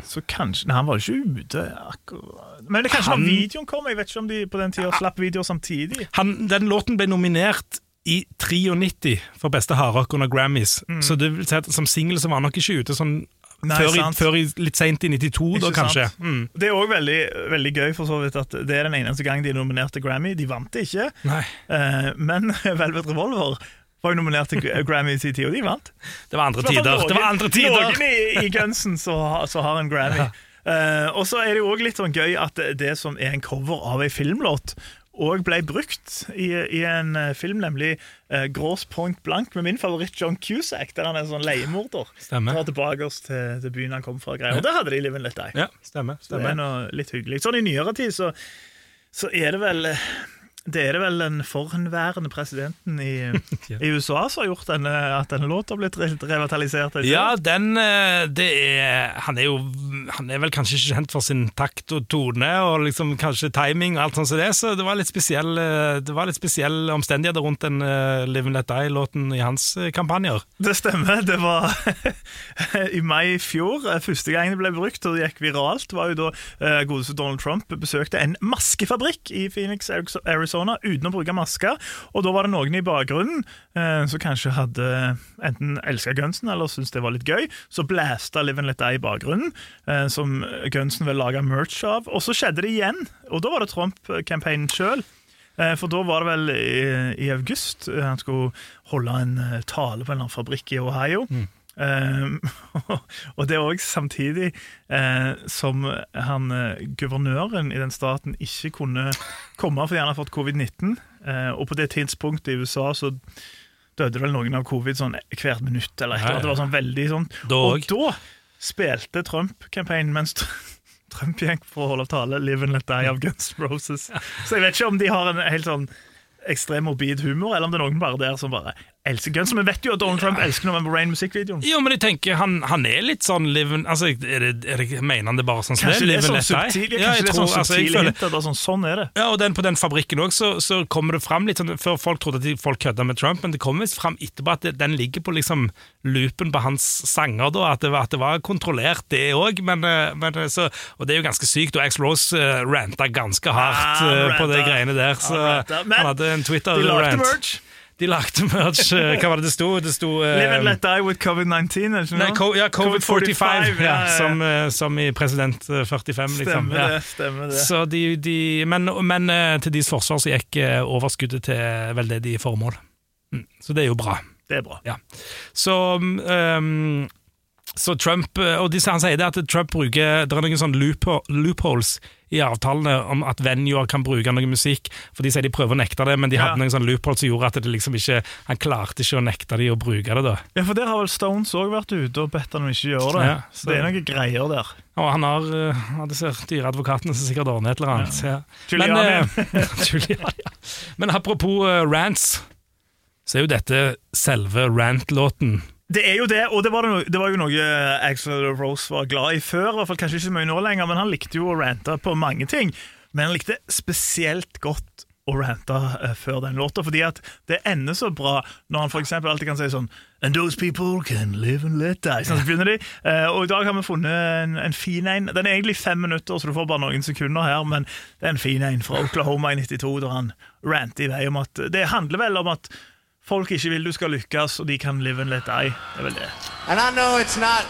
så kanskje Nei, han var jo ikke ute akkurat Men det kanskje Han- når videoen kom? Jeg vet ikke om de på den tida slapp videoer samtidig. han, den låten ble nominert i 93 for beste hardrock under Grammys. Så det som singel var han nok ikke ute sånn Mm. Nei, før, i, før i litt seint i 92, da kanskje. Mm. Det er òg veldig, veldig gøy, for så vidt at det er den eneste gang de er nominert til Grammy. De vant det ikke, eh, men Velvet Revolver var jo nominert til Grammy i sin tid, og de vant. Det var andre tider. Det var andre tider. Noen i, i Gunsen som så har en Grammy. Eh, og så er det jo òg litt sånn gøy at det, det som er en cover av ei filmlåt, og ble brukt i, i en eh, film, nemlig uh, Gross Point Blank, med min favoritt John Cusack, der han er en sånn leiemorder. Stemmer. Tar tilbake oss til, til byen han kom fra. og Greier. Og der hadde de Live and Let Die. Ja, stemmer. Så Det er noe litt hyggelig. Sånn i nyere tid så, så er det vel eh, det er det vel den forhenværende presidenten i, i USA som har gjort denne, at denne låta har blitt revitalisert? er Ja, den eh, det er, Han er jo Han er vel kanskje ikke kjent for sin takt og tone, og liksom kanskje timing og alt sånt som det, så det var litt spesiell eh, Det var litt spesielle omstendigheter rundt den uh, Live and Let Die-låten i hans kampanjer. Det stemmer. Det var i mai i fjor. Første gang det ble brukt og det gikk viralt, var jo da eh, godeste Donald Trump besøkte en maskefabrikk i Phoenix, Arizona uten å bruke maske. Og da var det noen i bakgrunnen eh, som kanskje hadde enten elska Gunsen eller syntes det var litt gøy. Så blæsta Liven Let Die i bakgrunnen, eh, som Gunsen vil lage merch av. Og så skjedde det igjen, og da var det Trump-campaignen sjøl. Eh, For da var det vel i, i august eh, han skulle holde en eh, tale på en eller annen fabrikk i Ohio. Eh, og det er òg samtidig eh, som han, eh, guvernøren i den staten ikke kunne komme fordi han har fått covid-19. Eh, og på det tidspunktet i USA så døde vel noen av covid sånn hvert minutt. eller et. Det var sånn veldig sånn. Og da spilte Trump-campaignen mens Trump gikk for å holde tale 'Live and Let Die' of Guns Roses. Så jeg vet ikke om de har en helt sånn ekstrem morbid humor, eller om det er noen bare der som bare elsker Guns. Men vi vet jo at Donald Trump elsker November Rain-musikkvideoen. Jo, men jeg tenker han, han er litt sånn live altså, er det, er det, Mener han det bare sånn som Kanskje det Live sånn and Let Die? ja, jeg er tror- sånn altså, jeg føler- hint. Sånn, sånn er det. Ja, og den, På den fabrikken også, så, så kommer det fram litt sånn, Før folk trodde at de, folk kødda med Trump, men det kommer visst fram etterpå at det, den ligger på liksom loopen på hans sanger. da, At det var, at det var kontrollert, det òg. Men, eh, men, eh, så- og det er jo ganske sykt. Og Axl Rose uh, ranta ganske hardt ah, eh, på de greiene der. Så. Men han hadde en De lagde Twitter-rant. merch. De lagde merch. eh, Hva var det det sto? Det sto uh, Live and Let Die with COVID-19. er det Nei, co ja, COVID-45, ja, ja, ja. Som, eh, som i President eh, 45, liksom. Stemmer Ja. det. stemmer det. Så de, de, men men til deres forsvar så gikk overskuddet til veldedige formål. Mm, Så det er jo bra. Det er bra. Ja. Så, um, så Trump Og disse, han sier det at Trump bruker Det er noen sånne loopholes i avtalene om at venuer kan bruke noe musikk. For de sier de prøver å nekte det, men de Ja. hadde noen sånn loophole som gjorde at det liksom ikke han klarte ikke å nekte de å bruke det. da Ja, for der har vel Stones òg vært ute og bedt han om ikke gjøre det. Ja, så det er noen greier der. Og han har uh, disse dyre advokatene som sikkert ordner et eller annet. Ja. Men, uh. Men apropos uh, rants, så er jo dette selve rant-låten. Det er jo det, og det var, det, det var jo noe Axel Rose var glad i før. I hvert fall Kanskje ikke så mye nå lenger, men han likte jo å rante på mange ting. Men han likte spesielt godt å rante eh, før den låta, fordi at det ender så bra når han eksempel alltid kan si sånn And those people can live and let die. Sånn så begynner de. Eh, og i dag har vi funnet en, en fin en. Den er egentlig fem minutter, så du får bare noen sekunder her, men det er en fin en fra Oklahoma i 92, der han ranter i vei om at Det handler vel om at folk ikke vil du skal lykkes, og de kan live and let die. Det er vel det. And I know it's not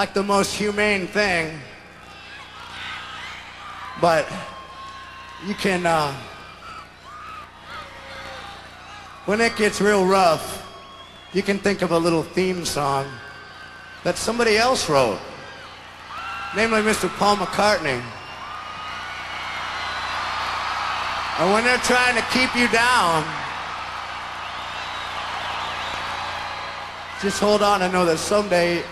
like the most humane thing, but you can, uh, when it gets real rough, you can think of a little theme song that somebody else wrote, namely Mr. Paul McCartney. And when they're trying to keep you down, just hold on and know that someday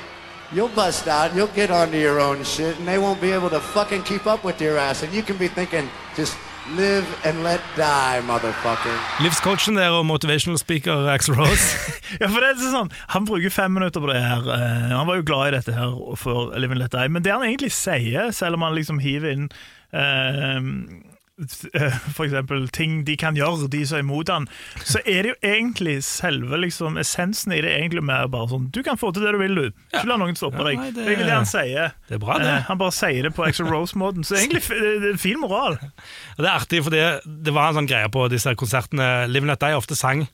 you'll bust out, you'll get onto your own shit, and they won't be able to fucking keep up with your ass. And you can be thinking, just live and let die, motherfucker. Livscoachen der og motivational speaker Axel Rose. Ja, for det er sånn, Han bruker fem minutter på det her. Eh, han var jo glad i dette her for Live and Let Die. Men det han egentlig sier, selv om han liksom hiver inn eh, eh, eksempel ting de kan gjøre, de som er imot han, så er det jo egentlig selve liksom, essensen i det egentlig mer bare sånn Du kan få til det du vil, du. Ikke la noen stoppe Ja, deg. nei, det- Det er det han sier. Det er bra, det. Eh, han bare sier det på Exo Rose-måten. Så egentlig det det er fin moral. Det er artig, for det, det var en sånn greie på disse konsertene. Live Let Die ofte sang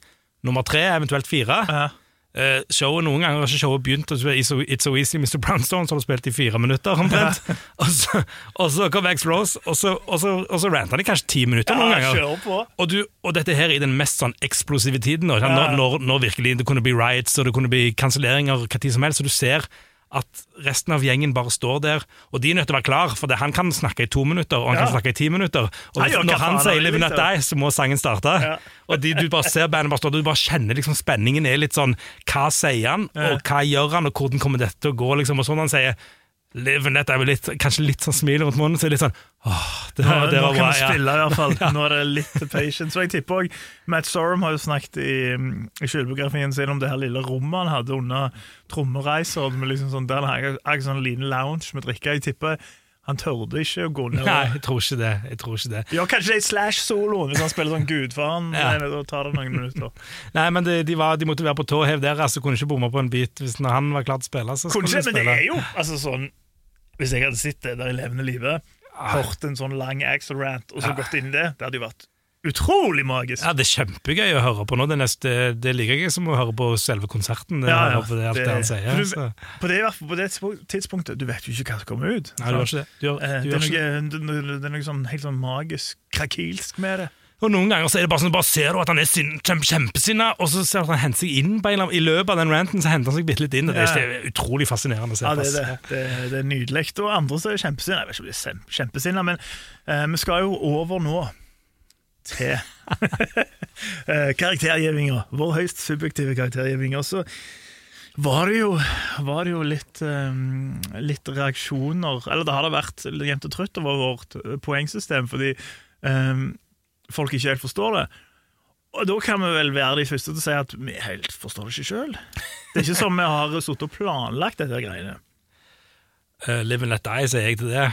nummer tre, eventuelt fire. Ja. Eh, showet Noen ganger har ikke showet begynt, og så er It's So- Easy Mr. Brownstone, så har du spilt i fire minutter omtrent. og, så, og så kom X Rose, og så, og så, og så ranta i kanskje ti minutter noen Ja, ganger. Og, du, og dette her i den mest sånn eksplosive tiden, ja. når, når, når virkelig det kunne bli riots og det kunne bli kanselleringer tid som helst, så du ser at resten av gjengen bare står der, og de er nødt til å være klar, for det, han kan snakke i to minutter, og han Ja. kan snakke i ti minutter. Og Han når han sier Not liksom. Die', så må sangen starte. Og de, du bare ser bandet bare stå, du bare kjenner liksom spenningen er litt sånn Hva sier han, og hva gjør han, og hvordan kommer dette til å gå? liksom, Og sånn han sier 'Live er med litt, kanskje litt sånn smil rundt munnen, så er det litt sånn Åh, det, var, det nå kan bra. vi Ja. spille, i hvert fall. Nå er det litt patience. Så jeg tipper også, Matt Sorum har jo snakket i, mm, i selvbiografien sin om det her lille rommet han hadde under trommereiser. Med liksom sånn, der han hadde sånn liten lounge med drikke. Jeg tipper han tørde ikke å gå ned. Nei, jeg tror ikke det. Jeg tror ikke det. Ja, kanskje det er Slash-soloen, hvis han spiller sånn gudfaren. Ja. Nei, Da tar det noen minutter. Nei, men de, de, var, de måtte være på tå hev der, altså kunne ikke bomme på en bit hvis han var klar til å spille. Så Kunne skulle ikke, de men det spille. er jo altså sånn Hvis jeg hadde sett det der i levende live, hørt en sånn lang Axel rant og så gått inn i det, det hadde jo vært utrolig magisk. Ja, Det er kjempegøy å høre på nå. Det, neste, det er like gøy som å høre på selve konserten. Ja, ja. På det, alt det, han sier. du- På det, på det tidspunktet Du vet jo ikke hva som kommer ut. Nei, du gjør ikke det. Du gjør, Eh, du Det er noe, det, det er noe sånn, helt sånn magisk, krakilsk med det. Og Noen ganger så er det bare sånn, bare ser du at han er kjempe, kjempesinna, og så ser du at han henter seg inn på en eller annen, I løpet av den ranten så henter han seg bitte litt inn. og Det, Ja. er utrolig fascinerende å se Ja, det, er det. Det, det er nydelig. Og andre så er kjempesinna. Jeg vet ikke om de er kjempesinna, men eh, vi skal jo over nå til eh, karaktergjevinga. Vår høyst subjektive karaktergjevinga. Så var det jo, var det jo litt, um, litt reaksjoner Eller det har det vært jevnt og trutt over vårt poengsystem, fordi eh, folk ikke helt forstår det. Og da kan vi vel være de første til å si at vi helt forstår det ikke sjøl. Det er ikke som vi har sittet og planlagt dette greiene. Uh, live and let die, sier jeg til det.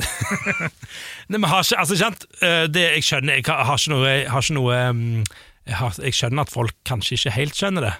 Nei, men har ikke, altså, kjent, uh, det, jeg skjønner Jeg har ikke noe, jeg har ikke noe um, jeg, har, jeg skjønner at folk kanskje ikke helt skjønner det.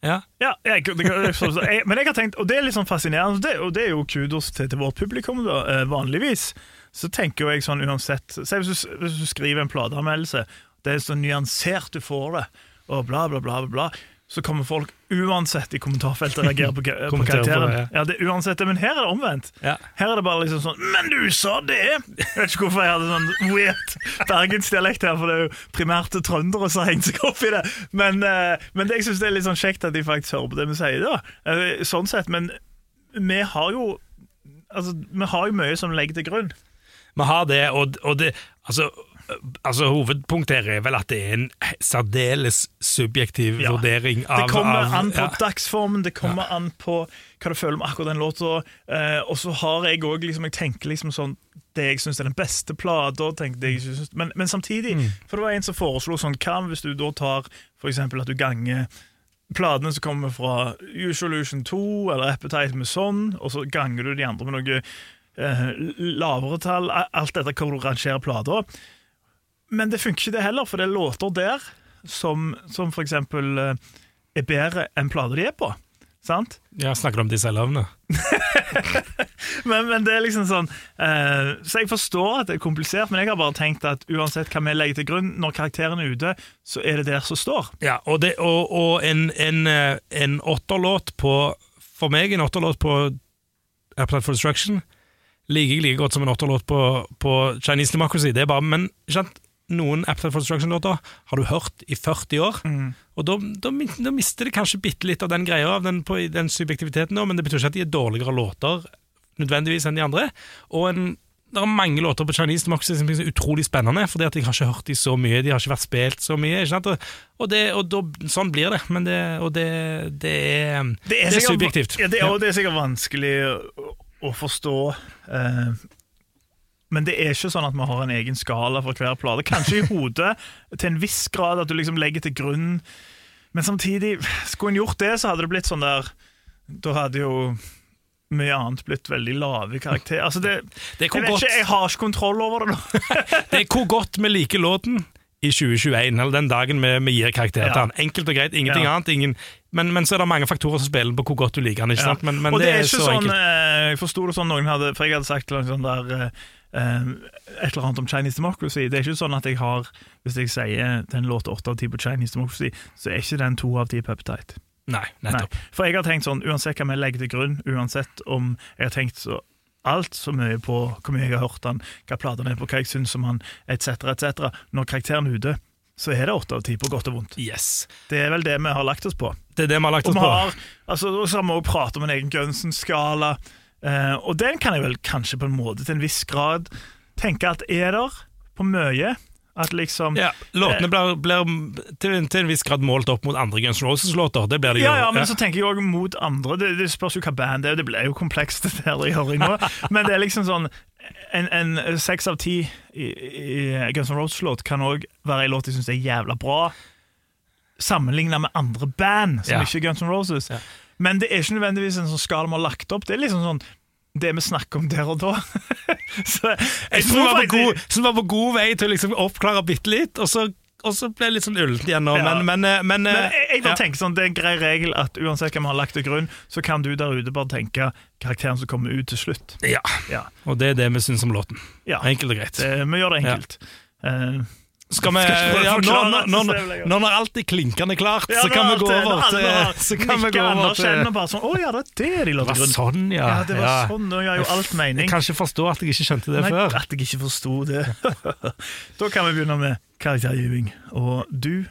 Ja, Ja, jeg, det, jeg, men jeg har tenkt, og det er litt sånn fascinerende, det, og det er jo kudos til, til vårt publikum, da, eh, vanligvis. Så tenker jo jeg sånn uansett Se hvis du, hvis du skriver en plateanmeldelse, det er så nyansert du får det, og bla, bla, bla, bla. Så kommer folk uansett i kommentarfeltet reagere på, på karakteren. det, ja. det er uansett Men her er det omvendt. Ja. Her er det bare liksom sånn Men du sa det! Jeg vet ikke hvorfor jeg hadde sånn weird bergensdialekt her, for det er jo primært trøndere som har hengt seg opp i det. Men, eh, men det, jeg syns det er litt sånn kjekt at de faktisk hører på det vi sier, da. Eh, Sånn sett. Men vi har jo Altså, vi har jo mye som legger til grunn. Vi har det, og, og det altså, altså Hovedpunktet her er vel at det er en særdeles subjektiv Ja. vurdering av Det kommer av, an på ja. dagsformen, det kommer an på hva du føler med akkurat den låta. Eh, og så har jeg òg liksom, Jeg tenker liksom sånn Det jeg syns er den beste plata, men, men samtidig Mm. For det var en som foreslo sånn Hva hvis du da tar for eksempel at du ganger platene som kommer fra Usolution 2 eller Appetite med sånn, og så ganger du de andre med noe lavere tall. Alt dette hvor du rangerer plata. Men det funker ikke det heller, for det er låter der som, som eksempel eh, er bedre enn plata de er på. Sant? Ja, Snakker om disse lovene? Men, men det er liksom sånn eh, Så jeg forstår at det er komplisert, men jeg har bare tenkt at uansett hva vi legger til grunn, når karakteren er ute, så er det der som står. Ja, og, det, og, og en, en, eh, en åtterlåt på For meg en åtterlåt på Appetite for Destruction liker jeg like godt som en åtterlåt på, på Chinese Democracy. Det er bare, men sant? Noen Appetite for Destruction-låter har du hørt i 40 år, og da, da, da mister det kanskje bitte litt av den greia, av den, på, den subjektiviteten, nå, men det betyr ikke at de er dårligere låter nødvendigvis enn de andre. Og en, det er mange låter på Chinese Democracy som er utrolig spennende, fordi at jeg har ikke hørt de så mye, de har ikke vært spilt så mye. Og, det, og da, sånn blir det, men det, og det, det, er, det er, sikkert- subjektivt. Ja, det, er, og det er sikkert vanskelig å, forstå. eh, men det er ikke sånn at vi har en egen skala for hver plate. Kanskje i hodet til en viss grad at du liksom legger til grunn Men samtidig, skulle en gjort det, så hadde det blitt sånn der Da hadde jo mye annet blitt veldig lave i karakter. Altså det, Det er jeg vet ikke, jeg har ikke kontroll over det nå. Det er hvor godt vi liker låten i 2021, eller den dagen vi, vi gir karakter til Ja. den. Enkelt og greit, ingenting Ja. annet. Ingen, men, men så er det mange faktorer som spiller på hvor godt du liker den. ikke sant? Men, men og det er ikke så sånn enkelt. eh, Jeg forsto det sånn noen hadde For jeg hadde sagt noe sånn der eh, eh, et eller annet om Chinese Democracy. Det er ikke sånn at jeg har Hvis jeg sier den låter åtte av ti på Chinese Democracy, så er ikke den to av ti på Appetite. Nei, Nei. nettopp. For jeg har tenkt sånn, uansett hva vi legger til grunn, uansett om jeg har tenkt så alt så mye på hvor mye jeg har hørt han, hva platene er på, hva jeg syns om han, etc., etc. Når karakteren er ute, så er det åtte av ti på godt og vondt. Yes. Det er vel det vi har lagt oss på. Det er det vi har lagt Og oss vi på. har, altså, så har vi også pratet om en egen Gunsen-skala, eh, og den kan jeg vel kanskje på en måte til en viss grad tenke at er der på mye. At liksom Ja, Låtene blir, blir til, en- til en viss grad målt opp mot andre Guns N' Roses-låter. Det blir det jo. Ja, ja, men så tenker jeg også mot andre. Det, det spørs jo hva band det er. Det blir jo komplekst det der i hører nå. Men det er liksom sånn En, en seks av ti i, i Guns N' Roses-låt kan òg være en låt jeg syns er jævla bra, sammenligna med andre band som Ja. ikke er Guns N' Roses. Ja. Men det er ikke nødvendigvis en sånn skala vi har lagt opp. Det er liksom sånn det vi snakker om der og da. så Jeg tror vi var, var på god vei til å liksom oppklare bitte litt, og så, og så ble det litt sånn ullent igjen nå. Ja. Men, men, eh, men, Men eh, jeg, jeg bare ja. tenker sånn, Det er en grei regel at uansett hva vi har lagt til grunn, så kan du der ute bare tenke karakteren som kommer ut til slutt. ja. Ja, Og det er det vi syns om låten. ja. Enkelt og greit. Det, vi gjør det enkelt. Uh, Skal vi, ja, nå, forklare nå, det nå, nå når alt er klinkende klart, ja, så kan vi gå over til så kan vi gå over til bare sånn Å ja, det er det de Det la til grunn. sånn, ja. Ja, det var ja. sånn. Gjør jo alt Jeg kan ikke forstå at jeg ikke skjønte det Nei, før. at jeg ikke forsto det. da kan vi begynne med karaktergiving. Og du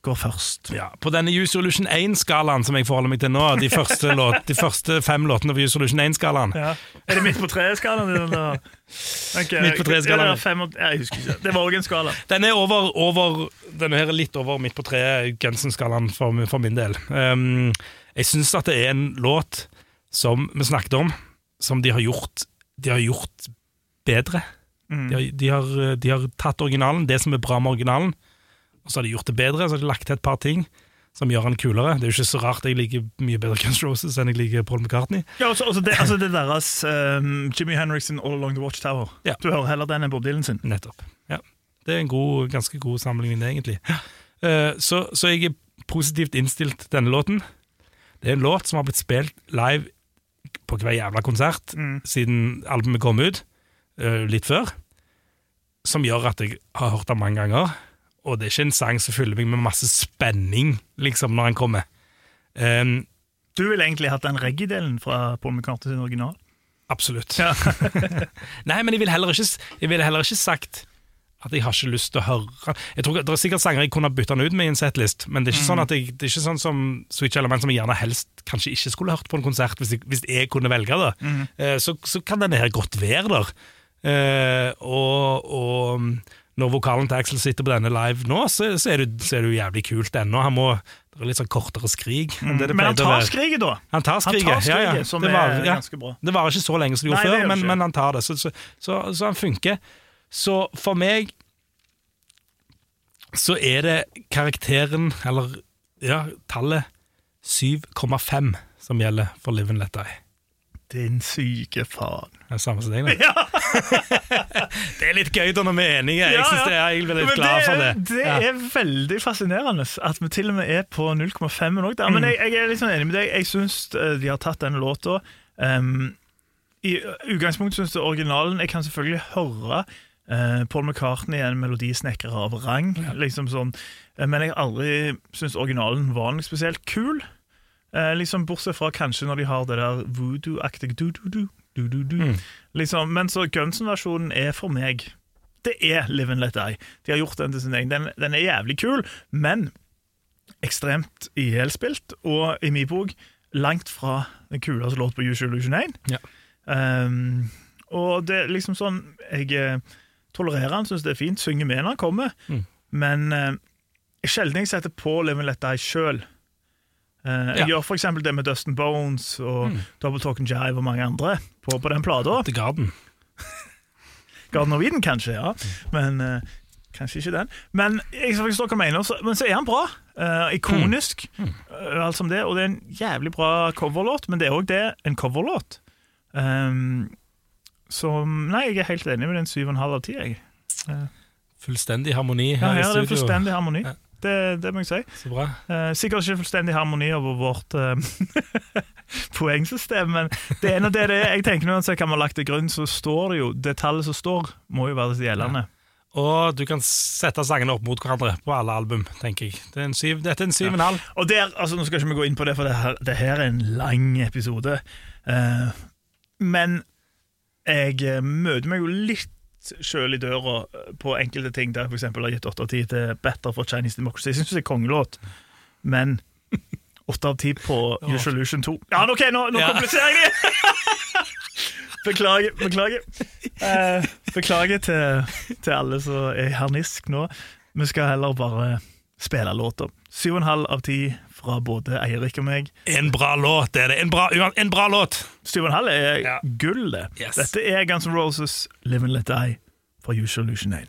går først. Ja, på denne Use Solution 1-skalaen som jeg forholder meg til nå, de første, låt, de første fem låtene på Use Solution 1-skalaen Ja. Er det midt på treet-skalaen? eller? Ok, Midt på treet-skalaen. Jeg husker ikke. Det var òg en skala. Den er over, over Den her er litt over midt på treet, Gunsen-skalaen for, for min del. Um, jeg syns at det er en låt som vi snakket om, som de har gjort De har gjort bedre. Mm. De, har, de, har, de har tatt originalen, det som er bra med originalen, og så har de gjort det bedre. Så har de lagt til et par ting som gjør den kulere. Det er jo ikke så rart jeg liker mye bedre Guns Roses enn jeg liker Paul McCartney. Ja, også, også det, altså det deres um, Jimmy Henriksen All Along The Watchtower. Ja. Du hører heller den enn Bob Dylan sin. Nettopp. Ja. Det er en god, ganske god sammenligning, egentlig. Uh, så, så jeg er positivt innstilt til denne låten. Det er en låt som har blitt spilt live på hver jævla konsert Mm. siden albumet kom ut, Uh, litt før, som gjør at jeg har hørt den mange ganger. Og det er ikke en sang som fyller meg med masse spenning liksom, når den kommer. Um, Du ville egentlig hatt den reggae-delen fra Paul McCartney sin original. absolutt. Ja. Nei, men jeg ville heller, ikke- heller ikke sagt at jeg har ikke lyst til å høre Jeg tror Det er sikkert sanger jeg kunne bytta den ut med i en setlist, men det er ikke sånn at jeg, det er ikke sånn som Switch Element som jeg gjerne helst kanskje ikke skulle hørt på en konsert, hvis jeg, hvis jeg kunne velge det. Eh, så, så kan denne her godt være der. Eh, og, og når vokalen til Axel sitter på denne live nå, så, så, er, det, jo jævlig kult ennå. Han må, det er litt sånn kortere skrig. det det Men han tar skriget, da. Han tar Han skriget, tar ja, ja. som Det var- er ganske bra. Det varer ikke så lenge som det gjorde Nei, før, det men, men han tar det. Så, så, så, så han funker. Så for meg så er det karakteren, eller ja, tallet 7,5 som gjelder for Live and Let Die. Din syke faen. Det er samme som deg, da. det er litt gøy da når vi er enige. Jeg synes det er, jeg blir litt glad for det. er- Det Ja. er veldig fascinerende at vi til og med er på 0,5 òg. Men jeg, jeg er litt sånn enig med deg. Jeg syns eh, de har tatt den låta. Um, I utgangspunktet syns jeg originalen Jeg kan selvfølgelig høre Uh, Paul McCartney er en melodisnekker av rang, liksom sånn. Eh, men jeg har aldri syntes originalen var noe spesielt kul. Eh, liksom Bortsett fra kanskje når de har det der voodoo-aktige du-du-du. du-du-du. Liksom, men så Gunsen-versjonen er for meg Det er Live and Let Die. De har gjort den til sin egen. Den, den er jævlig kul, men ekstremt ihjelspilt, og i min bok langt fra den kuleste låt på Usual Illusion 1. Ja. Um, og det er liksom sånn Jeg eh, tolererer han, syns det er fint, synger med når han kommer, Mm. men uh, sjelden jeg setter på Live and Let Die sjøl. Jeg Ja. gjør eksempel det med Dustin Bones og Mm. Double Talking Jive og mange andre på, på den plata. The Garden. Garden of Eden, kanskje, ja. Men uh, kanskje ikke den. Men jeg forstår hva jeg mener, så, men så er han bra. Uh, ikonisk, eh, alt som det. Og det er en jævlig bra coverlåt, men det er òg det, en coverlåt. Um, så nei, jeg er helt enig med den 7,5 av 10. Jeg. Fullstendig harmoni Ja, her i studio. er det fullstendig harmoni. Ja. Det, det må jeg si. Så bra. Eh, sikkert ikke fullstendig harmoni over vårt eh, poengsystem, men det er nå det er. Jeg tenker hva vi har lagt til grunn, så står det jo Det tallet som står, må jo være det gjeldende. Og du kan sette sangene opp mot hverandre på alle album, tenker jeg. Det er en syv, dette er en syv og en halv. Og der, altså Nå skal ikke vi gå inn på det, for det her, det her er en lang episode. Eh, men jeg eh, møter meg jo litt sjøl i døra eh, på enkelte ting der jeg eksempel har gitt 8 av 10 til Better for Chinese Democracy. Jeg syns det er kongelåt, men 8 av 10 på Resolution 2 Ja, ok, nå, nå Ja. kompliserer jeg det! Beklager. Beklager, Eh, beklager til, til alle som er i harnisk nå. Vi skal heller bare spille låter. 7,5 av 10 fra både Eirik og meg. En bra låt, er det. En bra, en bra låt! 7,5 er Ja. gull, det. Yes. Dette er Guns N' Roses' Live and Let Die fra Resolution 1.